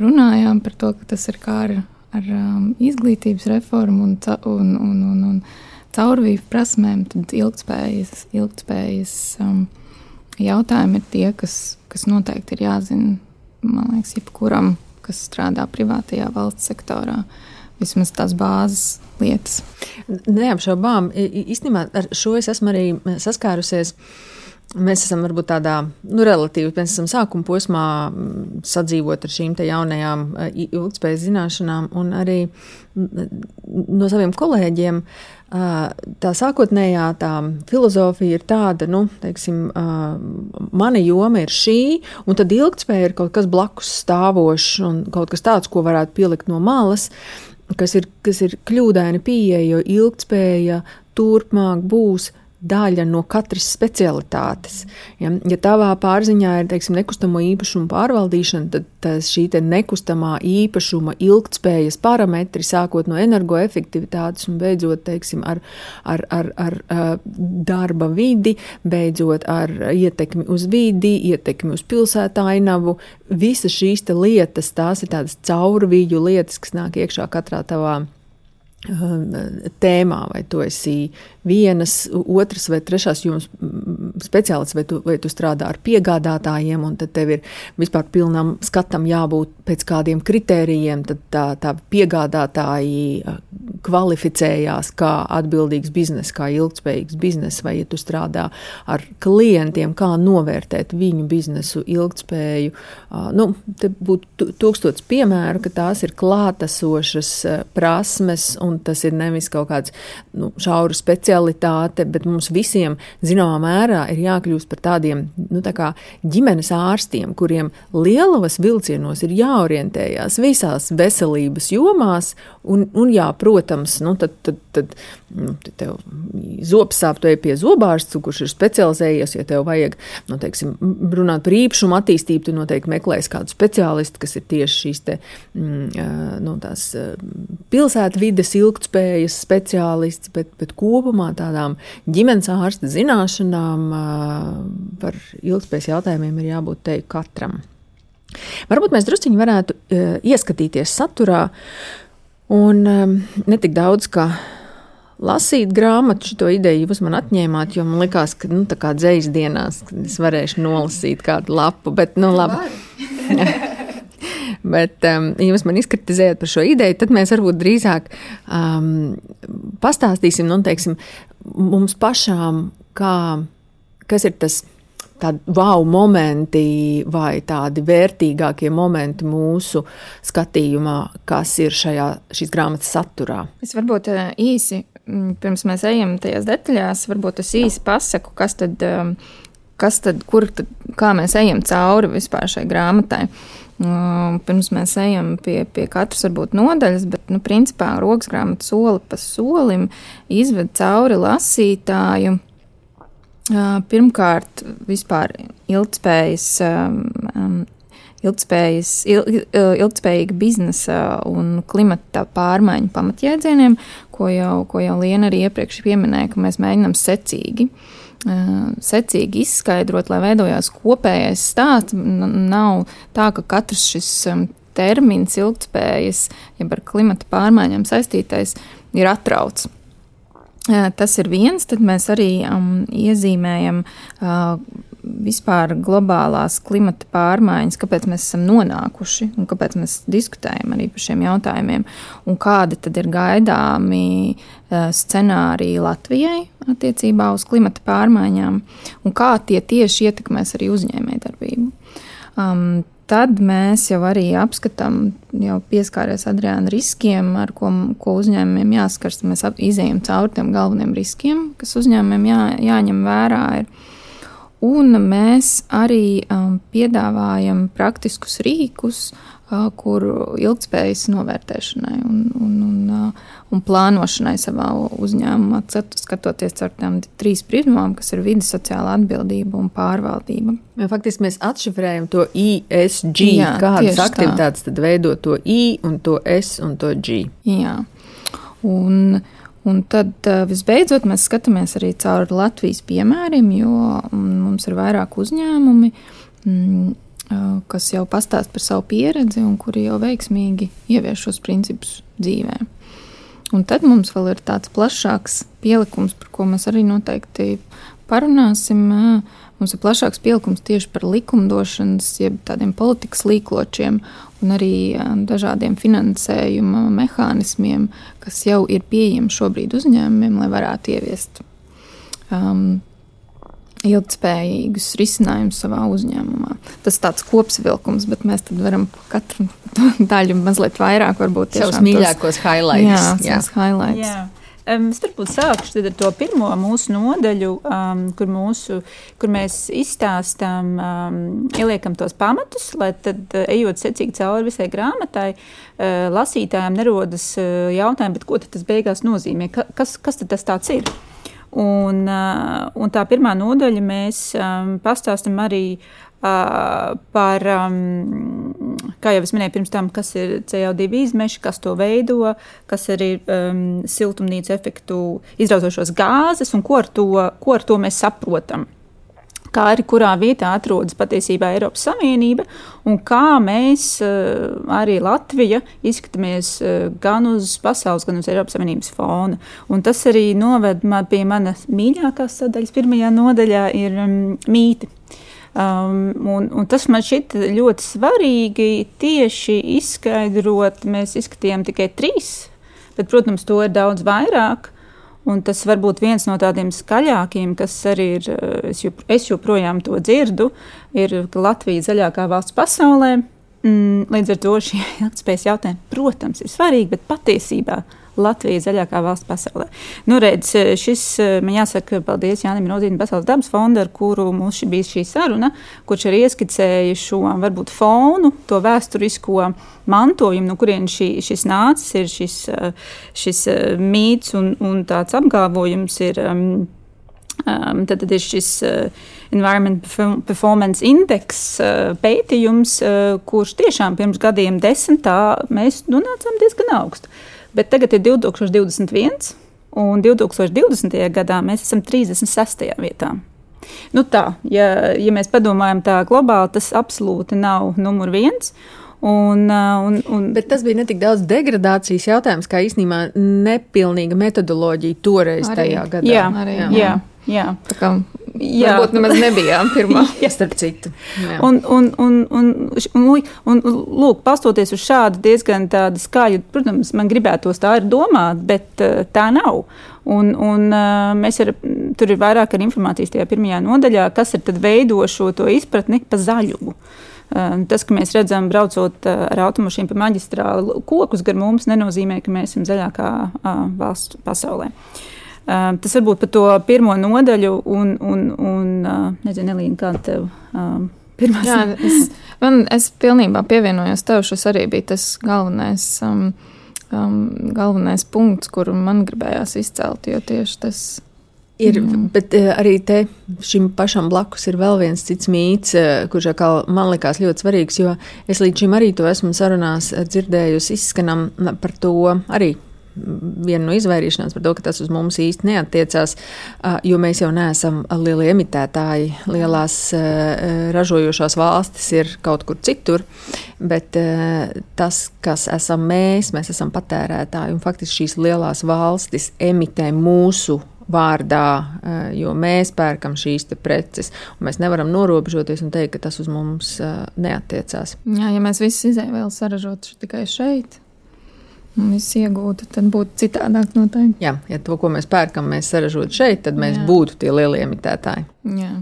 runājām par to, ka tas ir kā ar, ar um, izglītības reformu un, un, un, un, un caurvīju prasmēm, tad ilgspējas, ilgspējas um, jautājumi ir tie, kas, kas noteikti ir jāzina, man liekas, jebkuram, kas strādā privātajā valsts sektorā. Vismaz tās bāzes lietas. Neapšaubām, īstenībā ar šo es esmu arī saskārusies. Mēs esam varbūt tādā nu, relatīvi, mēs esam sākuma posmā sadzīvot ar šīm jaunajām ilgspējas zināšanām, un arī no saviem kolēģiem. Tā sākotnējā tā filozofija ir tāda, nu, teiksim, mana joma ir šī, un tad ilgspēja ir kaut kas blakus stāvošs un kaut kas tāds, ko varētu pielikt no malas. Kas ir, kas ir kļūdaini pieeja, jo ilgspēja turpmāk būs daļa no katras specialitātes. Ja, ja tavā pārziņā ir teiksim, nekustamo īpašumu pārvaldīšana, tad šī nekustamā īpašuma ilgtspējas parametri, sākot no energoefektivitātes un beidzot teiksim, ar, ar, ar, ar darba vidi, beidzot ar ietekmi uz vidi, ietekmi uz pilsētāinavu, visas šīs lietas, tās ir tādas caurvīju lietas, kas nāk iekšā katrā tavā tēmā, vai tu esi vienas, otras vai trešās jomas speciālists, vai tu, vai tu strādā ar piegādātājiem, un tad tev ir vispār pilnam skatam jābūt pēc kādiem kritērijiem, tad tā, tā piegādātāji kvalificējās kā atbildīgs bizness, kā ilgspējīgs bizness, vai ja tu strādā ar klientiem, kā novērtēt viņu biznesu ilgspēju. Nu, te būtu tūkstots piemēru, ka tās ir klātesošas prasmes, un tas ir nevis kaut kāds nu, šaura specialitāte, bet mums visiem zināmā mērā ir jākļūst par tādiem nu, tā kā ģimenes ārstiem, kuriem lielavas vilcienos ir jāorientējās visās veselības jomās, un, un jā, protams, nu, tad, tad, tad, nu, tad tev zobs sāp, tu ej pie zobārsta, kurš ir specializējies, ja tev vajag, nu, teiksim, runāt par īpašumu attīstību, tu noteikti meklēsi kādu speciālistu, kas ir tieši šīs te, mm, nu, tās pilsētvides ilgtspējas speciālists, bet, bet kopumā tādām ģimenes ārsta zināšanām par ilgtspējas jautājumiem ir jābūt te katram. Varbūt mēs druskuļi varētu ieskatīties saturā, un ne tik daudz kā lasīt grāmatu, šo ideju jūs man atņēmāt, jo man likās, ka nu, tā kā dzīs dienās es varēšu nolasīt kādu lapu, bet nu labi. Bet, um, ja jūs man izkritizējat par šo ideju, tad mēs varbūt drīzāk um, pastāstīsim, nu, teiksim, mums pašām, kā, kas ir tas tādi wow momenti vai tādi vērtīgākie momenti mūsu skatījumā, kas ir šajā, šīs grāmatas saturā. Es varbūt uh, īsi, pirms mēs ejam tajās detaļās, varbūt es īsi pasaku, kas tad, um, kas tad kur, tad, kā mēs ejam cauri vispār šai grāmatai. Pirms mēs ejam pie, pie katras varbūt nodaļas, bet, nu, principā, rokas grāmata soli pa solim izved cauri lasītāju. Pirmkārt, vispār ilgspējas, ilgspējas, ilgspējīga biznesa un klimata pārmaiņu pamatjēdzieniem, ko jau, ko jau Liena arī iepriekš pieminēja, ka mēs mēģinām secīgi uh, secīgi izskaidrot, lai veidojās kopējais stāsts. Nav tā, ka katrs šis termins, ilgspējas, jeb ar klimata pārmaiņām saistītais, ir atrauts. Tas ir viens, tad mēs arī um, iezīmējam uh, vispār globālās klimata pārmaiņas, kāpēc mēs esam nonākuši un kāpēc mēs diskutējam arī par šiem jautājumiem, un kādi tad ir gaidāmi uh, scenāriji Latvijai attiecībā uz klimata pārmaiņām, un kā tie tieši ietekmēs arī uzņēmējdarbību. Um, tad mēs jau arī apskatām, jau pieskāries Adriāna riskiem, ar ko, ko uzņēmumiem jāskars. Mēs izējām cauri tiem galveniem riskiem, kas uzņēmumiem jā, jāņem vērā. Ir. Un mēs arī um, piedāvājam praktiskus rīkus, uh, kur ilgspējas novērtēšanai un, un, un, uh, un plānošanai savā uzņēmumā, skatoties ar tām trīs pirmām, kas ir vidas sociālā atbildība un pārvaldība. Ja, faktiski mēs atšifrējam to ISG, Jā, kādas aktivitātes tā. tad veido to I un to S un to G. Jā. Un, uh, Un tad visbeidzot mēs skatāmies arī caur Latvijas piemēriem, jo mums ir vairāk uzņēmumi, mm, kas jau pastāst par savu pieredzi un kuri jau veiksmīgi ievieš šos principus dzīvē. Un tad mums vēl ir tāds plašāks pielikums, par ko mēs arī noteikti parunāsim. Mums ir plašāks pielikums tieši par likumdošanas, jeb tādiem politikas līkločiem un arī dažādiem finansējuma mehānismiem, kas jau ir pieejami šobrīd uzņēmumiem, lai varētu ieviest um, ilgspējīgus risinājumus savā uzņēmumā. Tas ir tāds kopsavilkums, bet mēs varam katru daļu mazliet vairāk, varbūt savus mīļākos highlights. Jā, jā. highlights. Jā. Um, es varbūt sākšu ar to pirmo mūsu nodaļu, um, kur, mūsu, kur mēs izstāstām, um, ieliekam tos pamatus, lai tad, uh, ejot secīgi cauri visai grāmatai, uh, lasītājiem nerodas uh, jautājumi, ko tas beigās nozīmē, Ka, kas, kas tas tāds ir. Un, un tā pirmā nodaļa mēs um, pastāstam arī Uh, par, um, kā jau es minēju, pirms tam, kas ir CO2 izmeši, kas to veido, kas ir um, siltumnīca efektu izraujošos gāzes un ko ar to, ko ar to mēs saprotam. kā arī kurā vietā atrodas patiesībā Eiropas Savienība un kā mēs, eh, arī Latvija, izskatāmies eh, gan uz pasaules, gan uz Eiropas Savienības fona. Un tas arī noved man pie manas mīļākās sadaļas. Pirmajā nodaļā ir um, mīti. Um, un, un tas man šķiet ļoti svarīgi tieši izskaidrot. Mēs izskatījām tikai trīs, bet, protams, to ir daudz vairāk. Un tas var būt viens no tādiem skaļākiem, kas arī ir, eh, es, jop, es joprojām to dzirdu, ir, ka Latvija ir zaļākā valsts pasaulē. Mm, līdz ar to šie ilgspējas jautājumi, protams, ir svarīgi, bet patiesībā Latvija ir zaļākā valsts pasaulē. Nu, redz, šis, man jāsaka, paldies Jānim Rozīnam, Pasaules dabas fonda, ar kuru mums bija šī saruna, kurš arī ieskicēja šo varbūt fonu, to vēsturisko mantojumu, no kurienes šī, šis nācis, ir šis, šis mīts un, un tāds apgalvojums ir. Um, Um, tad, tad ir šis uh, Environment Performance Index uh, pētījums, uh, kurš tiešām pirms gadiem desmitā mēs nonācām diezgan augstu. Bet tagad ir 2021, un 2020. gadā mēs esam 36. vietā. Nu tā, ja, ja mēs padomājam tā globāli, tas absolūti nav numur viens. Un, un, un, Bet tas bija ne tik daudz degradācijas jautājums, kā īstenībā nepilnīga metodoloģija toreiz arī, tajā gadā. Jā, arī, jā. jā. jā. Tā kā Jā, varbūt nemaz nebijām pirmā. jā, starp citu. Jā. Un, un, un, un, un, un, lūk, pastoties uz šādu diezgan tādu skaļu, protams, man gribētos tā ir domāt, bet uh, tā nav. Un, un uh, mēs ar, tur ir vairāk ar informācijas tajā pirmajā nodaļā, kas ir tad veido šo to izpratni pa zaļumu. Uh, tas, ka mēs redzam, braucot ar automašīnu pa maģistrāli kokus gar mums, nenozīmē, ka mēs esam zaļākā valsts pasaulē. Uh, tas varbūt par to pirmo nodaļu, un, un, un nezinu, Elīna, kā tev. Um, Pirmās. Jā, es, man, es pilnībā pievienojos tev. Šis arī bija tas galvenais, um, um, galvenais punkts, kuru man gribējās izcelt. Jo tieši tas Ir, mm. bet arī te šim pašam blakus ir vēl viens cits mīts, kurš man likās ļoti svarīgs, jo es līdz šim arī to esmu sarunās dzirdējusi, izskanam par to arī viena no izvairīšanās par to, ka tas uz mums īsti neatiecās, jo mēs jau neesam lielie emitētāji. Lielās ražojošās valstis ir kaut kur citur, bet tas, kas esam mēs, mēs esam patērētāji, un faktiski šīs lielās valstis emitē mūsu vārdā, jo mēs pērkam šīs preces. Mēs nevaram norobežoties un teikt, ka tas uz mums neatiecās. Jā, ja mēs visi izēvēlu saražotu tikai šeit, viss iegūtu, tad būtu citādāk noteikti. Jā, ja to, ko mēs pērkam, mēs saražotu šeit, tad mēs jā. būtu tie lielie emitētāji. Jā.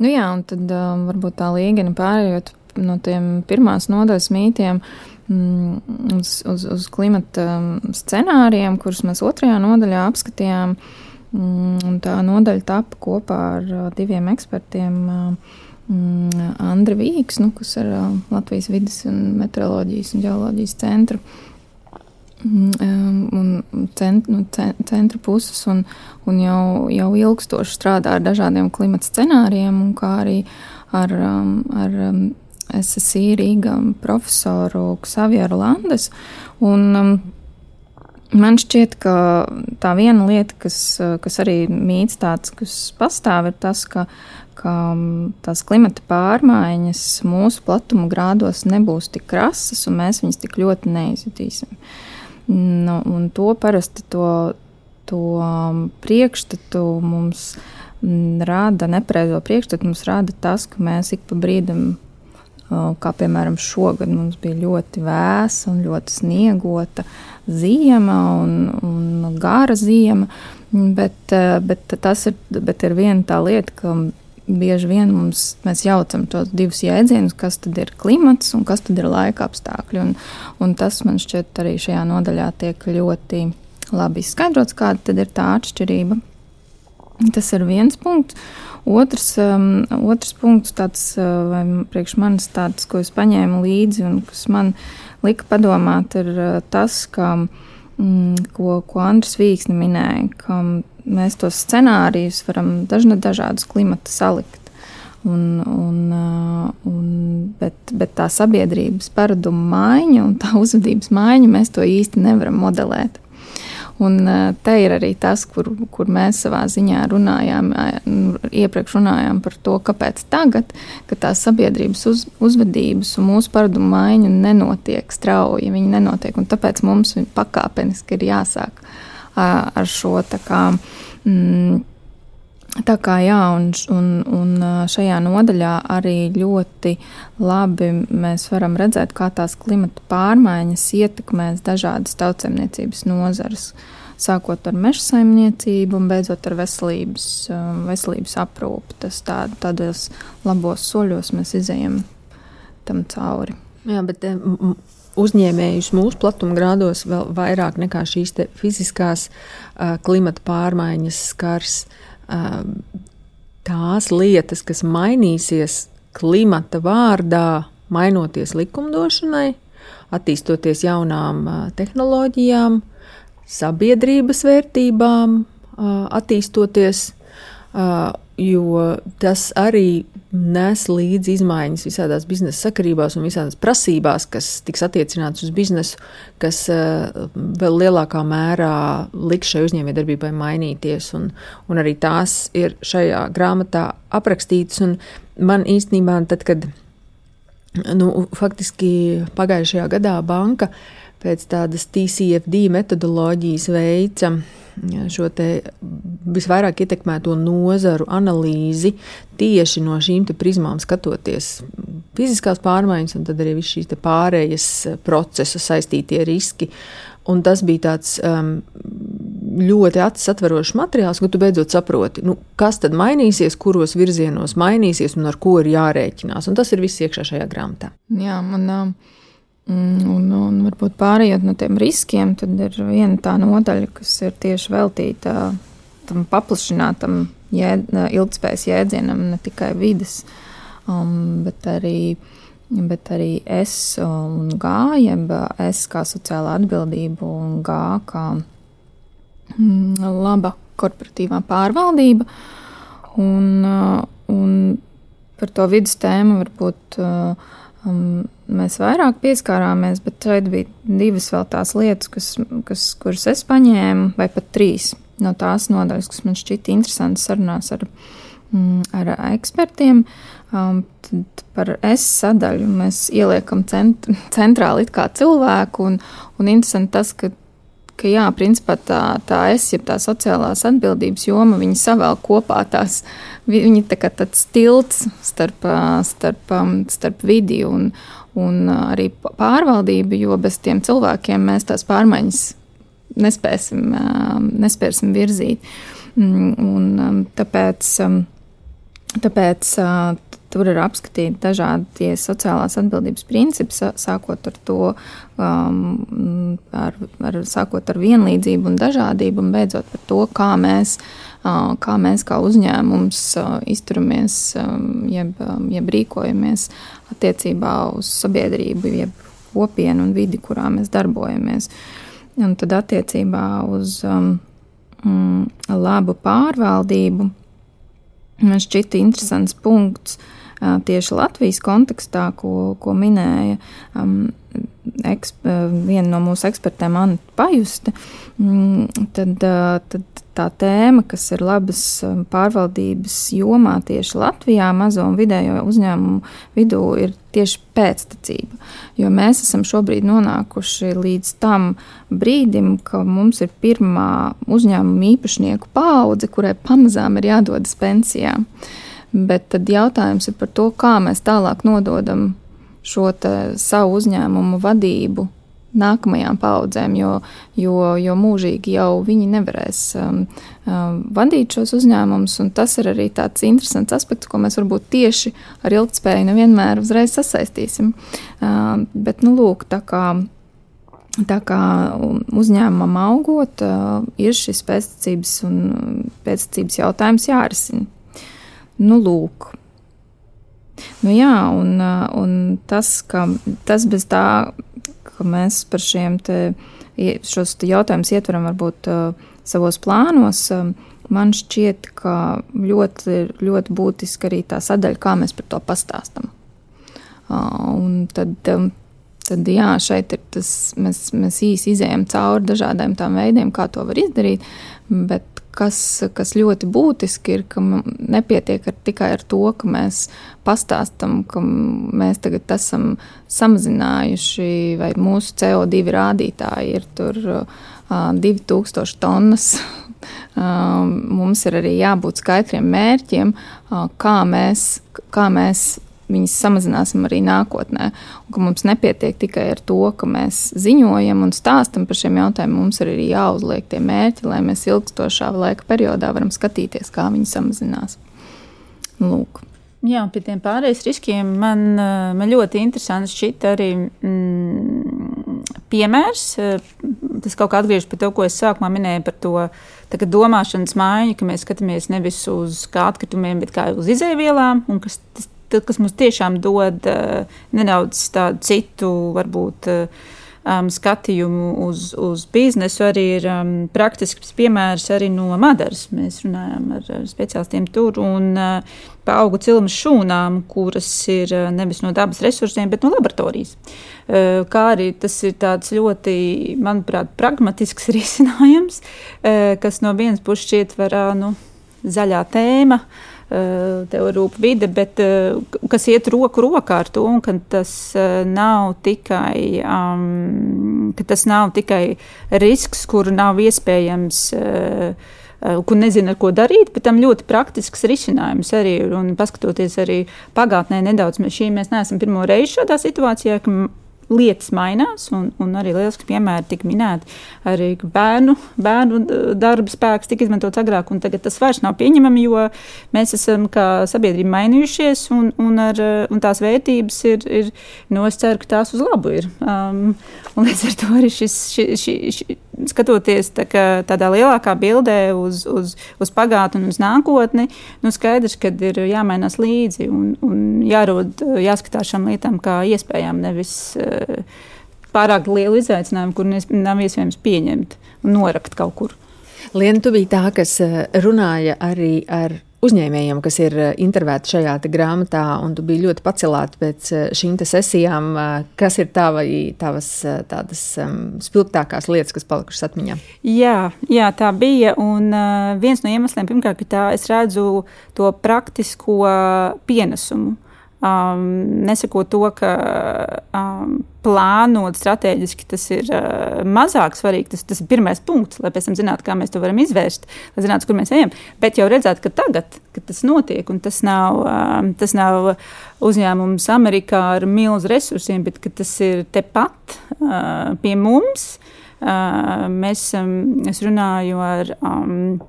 Nu jā, un tad um, varbūt tā līgani pārējot no tiem pirmās nodaļas mītiem mm, uz, uz, uz klimata um, scenārijiem, kurus mēs otrajā nodaļā apskatījām. Mm, tā nodaļa tapa kopā ar uh, diviem ekspertiem. Uh, mm, Andri Vīks, nu, kas ir uh, Latvijas vidas un meteoroloģijas un ģeoloģijas centra un cent, nu, centra puses, un, un jau, jau ilgstoši strādā ar dažādiem klimata scenārijiem, kā arī ar, ar SSI Rīgā profesoru Xavieru Landes. Un, Man šķiet, ka tā viena lieta, kas, kas arī mīts tāds, kas pastāv, ir tas, ka, ka tās klimata pārmaiņas mūsu platuma grādos nebūs tik krasas, un mēs viņas tik ļoti neizjutīsim. Uh, Nu, un to parasti to, to um, priekšstatu mums mm, rada, nepareizo priekšstatu mums rada tas, ka mēs ik pa brīdim, uh, kā piemēram šogad, mums bija ļoti vēsa un ļoti sniegota ziema un, un gara ziema. Bet, uh, bet tas ir, bet ir viena tā lieta, ka bieži vien mums, mēs jaucam tos divus jēdzienus, kas tad ir klimats un kas tad ir laika apstākļi. Un, un tas man šķiet arī šajā nodaļā tiek ļoti labi izskaidrots, kāda tad ir tā atšķirība. Tas ir viens punkts. Otrs, um, otrs punkts, tāds, uh, vai priekš manis tāds, ko es paņēmu līdzi un kas man lika padomāt, ir uh, tas, ka, mm, ko, ko Andris Vīksni minēja, ka mēs tos scenārijus varam dažna, dažādus klimata salikt. Un, un, uh, un, bet, bet tā sabiedrības paradumu maiņa un tā uzvedības maiņa mēs to īsti nevaram modelēt. Un te ir arī tas, kur, kur mēs savā ziņā runājām, nu, iepriekš runājām par to, kāpēc tagad, kad tās sabiedrības uz, uzvedības un mūsu paradumu maiņa nenotiek strauji, viņi nenotiek, un tāpēc mums pakāpeniski ir jāsāk ar šo tā kā. Mm, Tā kā jā, un, un, un šajā nodaļā arī ļoti labi mēs varam redzēt, kā tās klimata pārmaiņas ietekmēs dažādas tautsēmniecības nozares, sākot ar meža saimniecību un beidzot ar veselības, veselības aprūpi. Tas tā, tādos labos soļos mēs izējam tam cauri. Jā, bet uzņēmējus mūsu platumgrādos vēl vairāk nekā šīs fiziskās uh, klimata pārmaiņas skars. Uh, tās lietas, kas mainīsies klimata vārdā, mainoties likumdošanai, attīstoties jaunām tehnoloģijām, sabiedrības vērtībām, attīstoties, jo tas arī nes līdzi izmaiņas visādās biznesa sakarībās un visādās prasībās, kas tiks attiecināts uz biznesu, kas uh, vēl lielākā mērā liks šai uzņēmējdarbībai mainīties. Un, un arī tās ir šajā grāmatā aprakstītas. Man īstenībā, tad, kad nu, faktiski pagājušajā gadā banka pēc tādas TCFD metodoloģijas veica šo visvairāk ietekmēto nozaru analīzi tieši no šīm prizmām skatoties. Fiziskās pārmaiņas, un tad arī viss šīs pārējas procesa saistītie riski. Un tas bija tāds um, ļoti acis atverošs materiāls, ka tu beidzot saproti, nu, kas tad mainīsies, kuros virzienos mainīsies un ar ko ir jārēķinās. Un tas ir viss iekšā šajā grāmatā. Jā, man. Uh un, un varbūt pārējot no tiem riskiem, tad ir viena tā nodaļa, kas ir tieši veltīta tam paplašinātam jēd, ilgspējas jēdzienam, ne tikai vidas, um, bet, arī, bet arī es un G, jeb es kā sociālā atbildība un G kā mm, laba korporatīvā pārvaldība. Un, uh, un par to vidus tēmu varbūt uh, um, mēs vairāk pieskārāmies, bet šeit bija divas vēl tās lietas, kas, kas, kuras es paņēmu, vai pat trīs no tās nodaļas, kas man šķita interesantas sarunās ar, mm, ar ekspertiem. Um, tad par es sadaļu mēs ieliekam cent, centrāli kā cilvēku, un, un interesanti tas, ka ka jā, principā tā, tā es, ja tā sociālās atbildības joma, viņi savēl kopā tās, viņi tā kā tāds tilts starp, starp, starp vidi un, un arī pārvaldību, jo bez tiem cilvēkiem mēs tās pārmaiņas nespēsim, nespēsim virzīt. Mm, un tāpēc, tāpēc Tur ir apskatīti dažādi sociālās atbildības principi, sākot ar to, um, ar, ar, sākot ar vienlīdzību un dažādību, un beidzot par to, kā mēs, kā, mēs kā uzņēmums izturamies, jeb, jeb rīkojamies attiecībā uz sabiedrību, jeb kopienu un vidi, kurā mēs darbojamies. Un tad attiecībā uz mm, labu pārvaldību man šķita interesants punkts tieši Latvijas kontekstā, ko, ko minēja um, eksp, viena no mūsu ekspertēm, Anna Pajuste, mm, tad, tad tā tēma, kas ir labas pārvaldības jomā tieši Latvijā, mazo un vidējo uzņēmumu vidū, ir tieši pēctecība. Jo mēs esam šobrīd nonākuši līdz tam brīdim, ka mums ir pirmā uzņēmuma īpašnieku paudze, kurai pamazām ir jādodas pensijā. Bet tad jautājums ir par to, kā mēs tālāk nododam šo savu uzņēmumu vadību nākamajām paudzēm, jo, jo, jo mūžīgi jau viņi nevarēs um, um, vadīt šos uzņēmumus. Tas ir arī tāds interesants aspekts, ko mēs varbūt tieši ar ilgspēju nevienmēr uzreiz sasaistīsim. Um, bet, nu, lūk, tā kā. Tā kā uzņēmumam augot, uh, ir šis pēctecības un pēctecības jautājums jārisina. Nu, lūk. Nu, jā, un, un tas, ka tas bez tā, ka mēs par šiem te, šos te jautājumus ietveram varbūt savos plānos, man šķiet, ka ļoti, ļoti būtiski arī tā sadaļa, kā mēs par to pastāstam. Un tad tad jā, šeit ir tas, mēs, mēs īsi izējām cauri dažādiem tām veidiem, kā to var izdarīt. Bet kas, kas ļoti būtiski ir, ka nepietiek ar tikai ar to, ka mēs pastāstam, ka mēs tagad esam samazinājuši, vai mūsu CO2 rādītāji ir tur uh, 2000 tonnas. Mums ir arī jābūt skaidriem mērķiem, kā mēs, kā mēs viņas samazināsim arī nākotnē. Un mums nepietiek tikai ar to, ka mēs ziņojam un stāstam par šiem jautājumiem. Mums ir arī jāuzliek tie mērķi, lai mēs ilgstošā laika periodā varam skatīties, kā viņi samazinās. Lūk. Jā, pie tiem pārējiem riskiem man, eh, man ļoti interesants šķiet arī mm, piemērs. Eh, tas kaut kā atgriežas pie tā, ko es sākumā minēju par to domāšanas maiņu, ka mēs skatāmies nevis uz kā atkritumiem, bet kā uz izēvielām, un kas tas kas mums tiešām dod uh, nedaudz tādu citu, varbūt. Uh, um, skatījumu uz, uz biznesu, arī ir um, praktisks piemērs arī no Madaras. Mēs runājām ar, ar speciālistiem tur un uh, par augu cilmes šūnām, kuras ir nevis no dabas resursiem, bet no laboratorijas. Kā arī tas ir tāds ļoti, manuprāt, pragmatisks risinājums, kas no vienas puses šķiet var, uh, nu, zaļā tēma. Uh, Eh, tev rūp vide, bet eh, kas iet roku rokā ar to, un ka tas eh, nav tikai, um, tas nav tikai risks, kuru nav iespējams kur nezina, ar ko darīt, bet tam ļoti praktisks risinājums arī ir. Paskatoties arī pagātnē nedaudz, mēs šī mēs neesam pirmo reizi šādā situācijā, ka lietas mainās, un, un arī lieliski piemēri tika minēti. Arī bērnu, bērnu darba spēks tika izmantots agrāk, un tagad tas vairs nav pieņemami, jo mēs esam kā sabiedrība mainījušies, un, un, ar, un tās vērtības ir, ir no nu, es ceru, ka tās uz labu ir. Um, un līdz ar to arī šis, ši, ši, ši, skatoties tā kā, tādā lielākā bildē uz, uz, uz pagātni un uz nākotni, nu skaidrs, ka ir jāmainās līdzi un, un jārod, jāskatās šām lietām kā iespējām, nevis uh, pārāk lielu izaicinājumu, kur nav iespējams pieņemt un norakt kaut kur. Liena, tu biji tā, kas eh, runāja arī ar uzņēmējiem, kas ir eh, intervēti šajā grāmatā, un tu biji ļoti pacelāta pēc eh, šīm sesijām. Eh, kas ir tava, tavas tādas um, spilgtākās lietas, kas palikušas atmiņā? Jā, jā, tā bija. Un uh, viens no iemesliem, pirmkārt, ka tā es redzu to praktisko pienesumu. Um, nesakot to, ka um, plānot strateģiski tas ir uh, mazāk svarīgi. Tas, tas ir pirmais punkts, lai pēc tam zinātu, kā mēs to varam izvērst, lai zinātu, kur mēs ejam. Bet jau redzēt, ka tagad, kad tas notiek, un tas nav, um, tas nav uzņēmums Amerikā ar milzu resursiem, bet tas ir tepat uh, pie mums. Uh, mēs, um, es runāju ar um,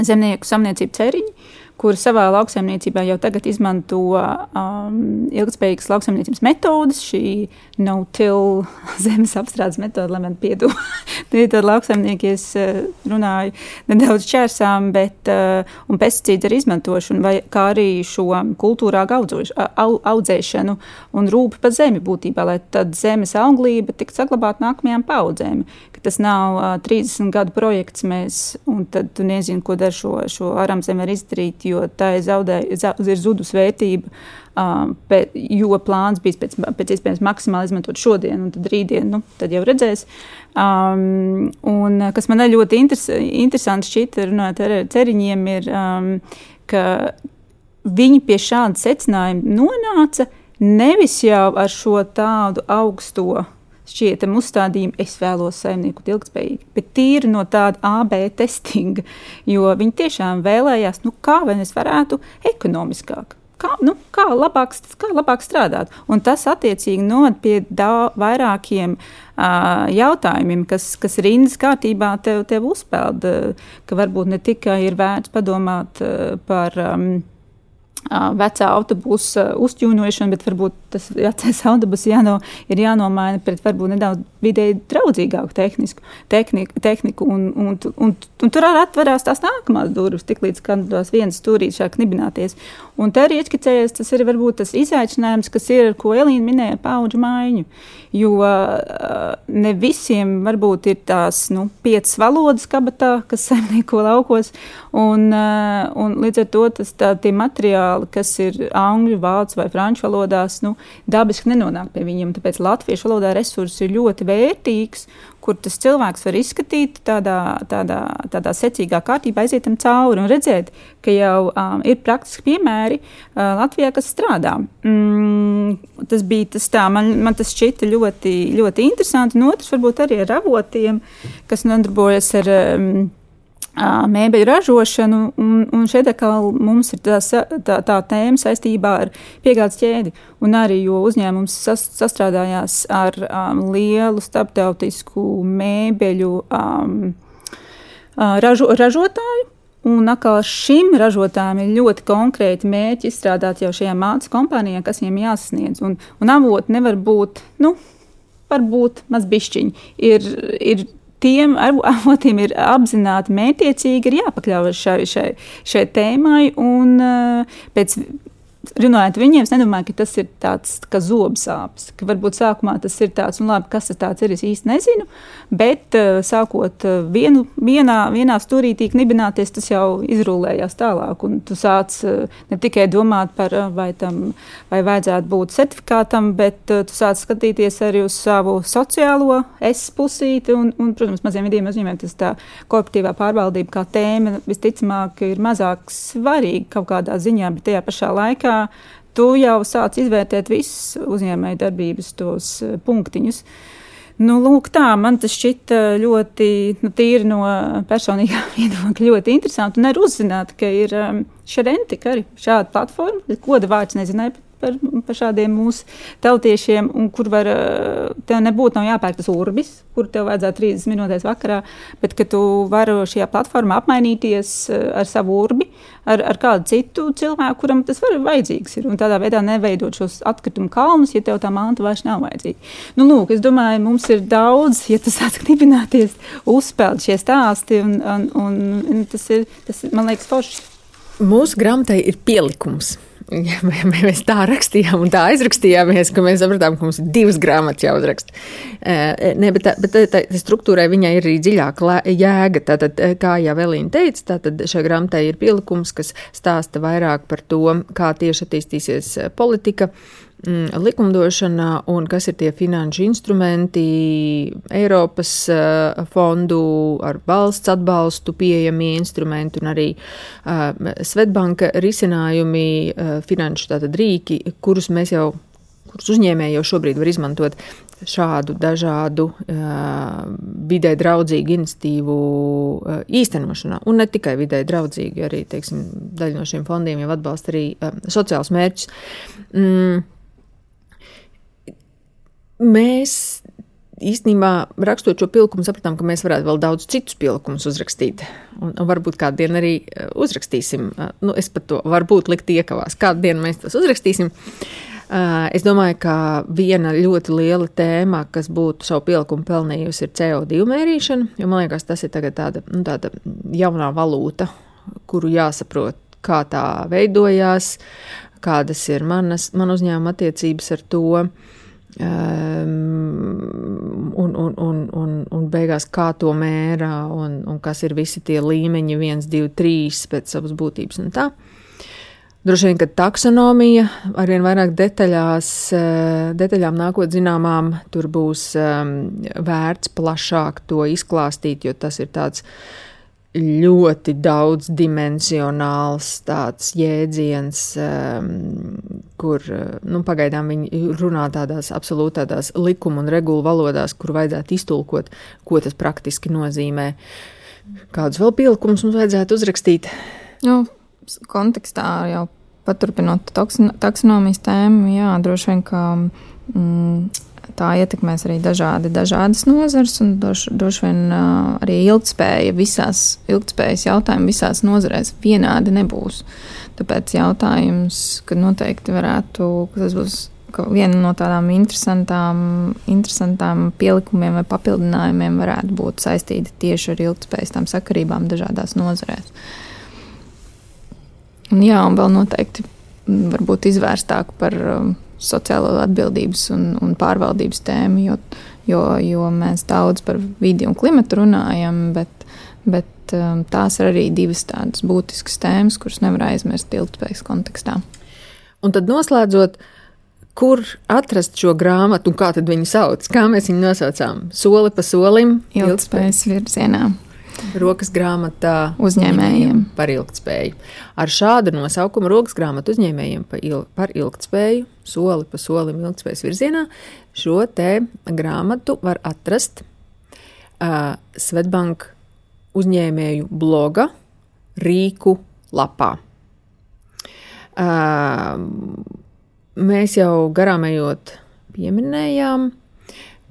zemnieku samniecību ceriņu kur savā lauksaimniecībā jau tagad izmanto um, ilgspējīgas lauksaimniecības metodes, šī no-till zemes apstrādes metode, lai man piedotu. Tad lauksaimnieki es uh, runāju nedaudz čērsām, bet uh, un pesticīdu arī izmantošanu, vai kā arī šo kultūrā audzoš, au, audzēšanu un rūpi par zemi būtībā, lai tad zemes auglība tiktu saglabāta nākamajām paudzēm. Tas nav uh, 30 gadu projekts, mēs, un tad tu nezini, ko dar šo, šo aramzemi var izdarīt, jo tā ir, zaudē, ir zudus vērtība. Um, bet, jo plāns bija pēc, pēc iespējas maksimāli izmantot šodien, un tad rītdien, nu, tad jau redzēs. Um, un kas man ļoti interes, interesanti šķita, runājot ar ceriņiem, ir, um, ka viņi pie šāda secinājuma nonāca nevis jau ar šo tādu augsto šķietam uzstādījumu, es vēlos saimnieku ilgspējīgi, bet tīri no tāda AB testinga, jo viņi tiešām vēlējās, nu kā vai es varētu ekonomiskāk. Kā, nu, kā, labāk, kā labāk strādāt? Un tas attiecīgi noved pie daudz vairākiem uh, jautājumiem, kas, kas rindas kārtībā tev, tev uzpeld. Uh, ka varbūt ne tikai ir vērts padomāt uh, par. Um, vecā autobusa uzķūnošana, bet varbūt tas vecais autobus jāno, ir jānomaina pret varbūt nedaudz vidēji draudzīgāku tehnisku, tehniku, tehniku un, un, un, un, un tur arī atverās tās nākamās durvis, tik līdz kādās vienas stūrīs sāk nibināties. Un te arī ieskicējies, tas ir varbūt tas izaicinājums, kas ir, ko Elīna minēja, paudžu maiņu, jo ne visiem varbūt ir tās, nu, piecas valodas kabatā, kas saimnieko laukos, un, un līdz ar to tas tā, tie materiāli, kas ir angļu, vācu vai franču valodās, nu, dabiski nenonāk pie viņiem. Tāpēc latviešu valodā resurss ir ļoti vērtīgs, kur tas cilvēks var izskatīt tādā, tādā, tādā secīgā kārtībā, aiziet tam cauri un redzēt, ka jau um, ir praktiski piemēri uh, Latvijā, kas strādā. Mm, tas bija tas tā, man, man tas šķita ļoti, ļoti interesanti, un otrs varbūt arī ar avotiem, kas nodarbojas ar. Um, mēbeļu ražošanu, un, un šeit atkal mums ir tā, tā, tā tēma saistībā ar piegādes ķēdi. Un arī, jo uzņēmums sas, sastrādājās ar um, lielu starptautisku mēbeļu um, ražo, ražotāju. Un atkal šim ražotājam ir ļoti konkrēti mērķi izstrādāt jau šajā mācību kompānijā, kas viņiem jāsasniedz. Un, un avoti nevar būt, nu, varbūt mazbišķiņi. Ir, ir tiem avotiem ir apzināti mētiecīgi, ir jāpakļaujas šai, šai, šai tēmai. Un, uh, pēc runājot ar viņiem, es nedomāju, ka tas ir tāds kā zobsāpes. Ka varbūt sākumā tas ir tāds, un labi, kas tas ir, es īsti nezinu. Bet uh, sākot uh, vienu, vienā, vienā stūrītī knibināties, tas jau izrullējās tālāk. Un tu sāc uh, ne tikai domāt par, vai tam vai vajadzētu būt certifikātam, bet tu sāc skatīties arī uz savu sociālo es pusīti. Un, un, protams, maziem vidiem uzņēmējiem tas tā korporatīvā pārvaldība kā tēma visticamāk ir mazāk svarīga kaut kādā ziņā, bet tajā pašā laikā tu jau sāc izvērtēt visus uzņēmēju darbības tos eh, punktiņus. Nu, lūk, tā man tas šķita ļoti, nu, tīri no personīgā viedokļa, ļoti interesanti. Un arī uzzināt, ka ir um, šāda arī šāda platforma, koda vārds nezināja par, par šādiem mūsu tautiešiem, un kur var, eh, tev nebūtu jāpērk tas urbis, kur tev vajadzētu 30 minūtēs vakarā, bet ka tu vari šajā platformā apmainīties eh, ar savu urbi, ar, ar kādu citu cilvēku, kuram tas var vajadzīgs ir, un tādā veidā neveidot šos atkritumu kalnus, ja tev tā manta vairs nav vajadzīga. Nu, lūk, es domāju, mums ir daudz, ja tas sāk dibināties, uzspēlēt šie stāsti, un, un, un, un tas ir, tas, man liekas, forši. Mūsu grāmatai ir pielikums ja mēs tā rakstījām un tā aizrakstījāmies, ka mēs sapratām, ka mums ir divas grāmatas jāuzraksta. Ne, bet tā, bet tā, tā struktūrai viņai ir arī dziļāka jēga. Tātad, kā jau Elīna teica, tātad šai grāmatai ir pielikums, kas stāsta vairāk par to, kā tieši attīstīsies politika likumdošana un kas ir tie finanšu instrumenti, Eiropas uh, fondu ar valsts atbalstu pieejamie instrumenti un arī uh, Svetbanka risinājumi, uh, finanšu tātad rīki, kurus mēs jau, kurus uzņēmēji jau šobrīd var izmantot šādu dažādu vidē draudzīgu iniciatīvu uh, īstenošanā. Un ne tikai vidē draudzīgi, arī teiksim, daļa no šiem fondiem jau atbalsta arī sociālus mērķus. Mm, Mēs īstenībā rakstot šo pilkumu, sapratām, ka mēs varētu vēl daudz citus pilkumus uzrakstīt. Un, un varbūt kādu dienu arī eh, uzrakstīsim. Eh, nu, es pat to varbūt likt iekavās. Kādu dienu mēs tos uzrakstīsim. Eh, es domāju, ka viena ļoti liela tēma, kas būtu savu pielikumu pelnījusi, ir CO2 mērīšana. Jo man liekas, tas ir tāda, nu, tāda jaunā valūta, kuru jāsaprot, kā tā veidojās, kādas ir manas, man uzņēmuma attiecības ar to. Uh, Um, un, un, un, un, un beigās kā to mērā, un, un kas ir visi tie līmeņi, viens, divi, trīs pēc savas būtības un tā. Droši vien, ka taksonomija arvien vairāk detaļās, eh, detaļām nākot zināmām, tur būs um, vērts plašāk to izklāstīt, jo tas ir tāds uh, ļoti daudzdimensionāls tāds jēdziens, um, kur nu, pagaidām viņi runā tādās absolūti tādās likuma un regulu valodās, kur vajadzētu iztulkot, ko tas praktiski nozīmē. Kādus vēl pielikumus mums vajadzētu uzrakstīt? Nu, kontekstā jau paturpinot taksonomijas tēmu, jā, droši vien, ka mm, tā ietekmēs arī dažādi, dažādas nozares, un droši, droši vien arī ilgspēja visās, ilgspējas jautājumi visās nozarēs vienādi nebūs. Tāpēc jautājums, ka noteikti varētu, ka tas būs viena no tādām interesantām, interesantām pielikumiem vai papildinājumiem varētu būt saistīta tieši ar ilgspējas tām sakarībām dažādās nozarēs. Un jā, un vēl noteikti varbūt izvērstāk par sociālo atbildības un, un pārvaldības tēmu, jo, jo, jo mēs daudz par vidi un klimatu runājam, bet, bet um, tās ir arī divas tādas būtiskas tēmas, kuras nevar aizmirst ilgspējas kontekstā. Un tad noslēdzot, kur atrast šo grāmatu un kā tad viņu sauc? Kā mēs viņu nosaucām? Soli pa solim, ilgspējas virzienā. Rokas grāmatā uzņēmējiem par ilgspēju. Ar šādu nosaukumu rokas grāmatu uzņēmējiem par ilgspēju, soli pa solim ilgspējas virzienā, šo te grāmatu var atrast uh, Svetbank uzņēmēju bloga rīku lapā. Uh, mēs jau garām ejot pieminējām,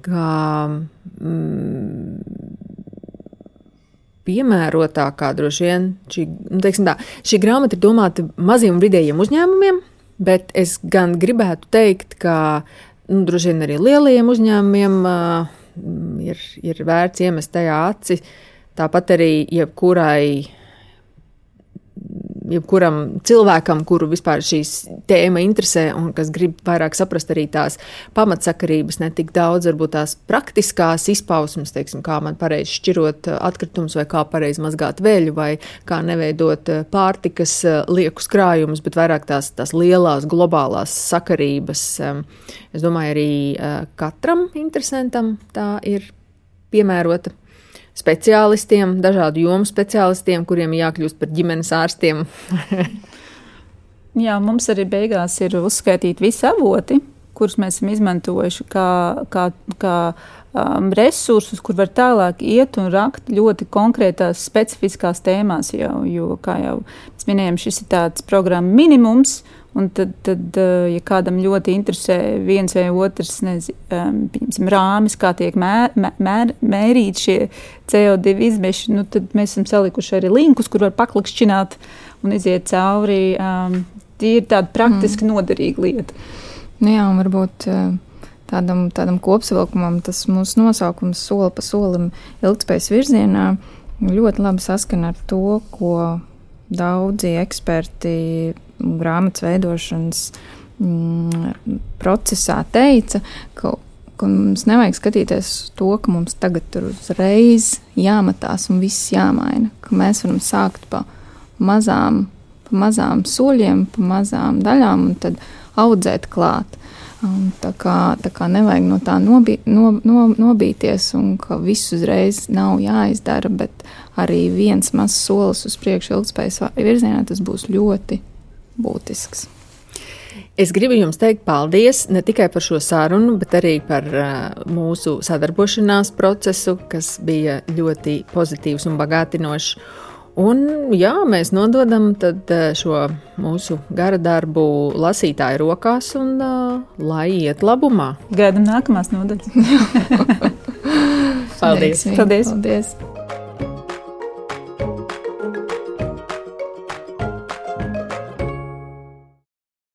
ka mm, piemērotākā droši vien šī, nu, tā, šī grāmata ir domāta maziem un vidējiem uzņēmumiem, bet es gan gribētu teikt, ka nu, droši vien arī lielajiem uzņēmumiem uh, ir, ir vērts iemest tajā aci. Tāpat arī jebkurai jebkuram cilvēkam, kuru vispār šīs tēma interesē un kas grib vairāk saprast arī tās pamatsakarības, ne tik daudz varbūt tās praktiskās izpausmes, teiksim, kā man pareizi šķirot uh, atkritumus vai kā pareizi mazgāt veļu vai kā neveidot uh, pārtikas uh, liekus krājumus, bet vairāk tās, tās lielās globālās sakarības. Es domāju, arī katram interesantam tā ir piemērota speciālistiem, dažādu jomu speciālistiem, kuriem jākļūst par ģimenes ārstiem. Jā, mums arī beigās ir uzskaitīti visi avoti, kurus mēs esam izmantojuši kā, kā, kā um, resursus, kur var tālāk iet un rakt ļoti konkrētās, specifiskās tēmās. Jau, jo, kā jau minējām, šis ir tāds programma minimums. Uh, Un tad, tad, eh, ja kādam ļoti interesē viens vai otrs nezinu, rāmis, kā tiek mēr, mēr, mērīt šie CO2 izmeši, nu, tad mēs esam salikuši arī linkus, kur var paklikšķināt un iziet cauri. Um, tie ir tādi praktiski mm. noderīgi lieta. Nu jā, un varbūt eh, tādam, tādam kopsavilkumam tas mūsu nosaukums soli pa solim ilgspējas virzienā ļoti labi saskana ar to, ko daudzi eksperti grāmatas veidošanas mm, procesā teica, ka, ka mums nevajag skatīties to, ka mums tagad tur uzreiz jāmatās un viss jāmaina, ka mēs varam sākt pa mazām, pa mazām soļiem, pa mazām daļām un tad audzēt klāt. Un tā, kā, tā kā nevajag no tā nobi, no, no, nobīties, un ka viss uzreiz nav jāizdara, bet arī viens mazs solis uz priekšu ilgspējas virzienā tas būs ļoti būtisks. Es gribu jums teikt paldies ne tikai par šo sarunu, bet arī par uh, mūsu sadarbošanās procesu, kas bija ļoti pozitīvs un bagātinošs. Un, jā, mēs nododam šo mūsu gara darbu lasītāju rokās, un uh, lai iet labumā. Gaidām nākamās nodaļas. paldies! paldies. paldies.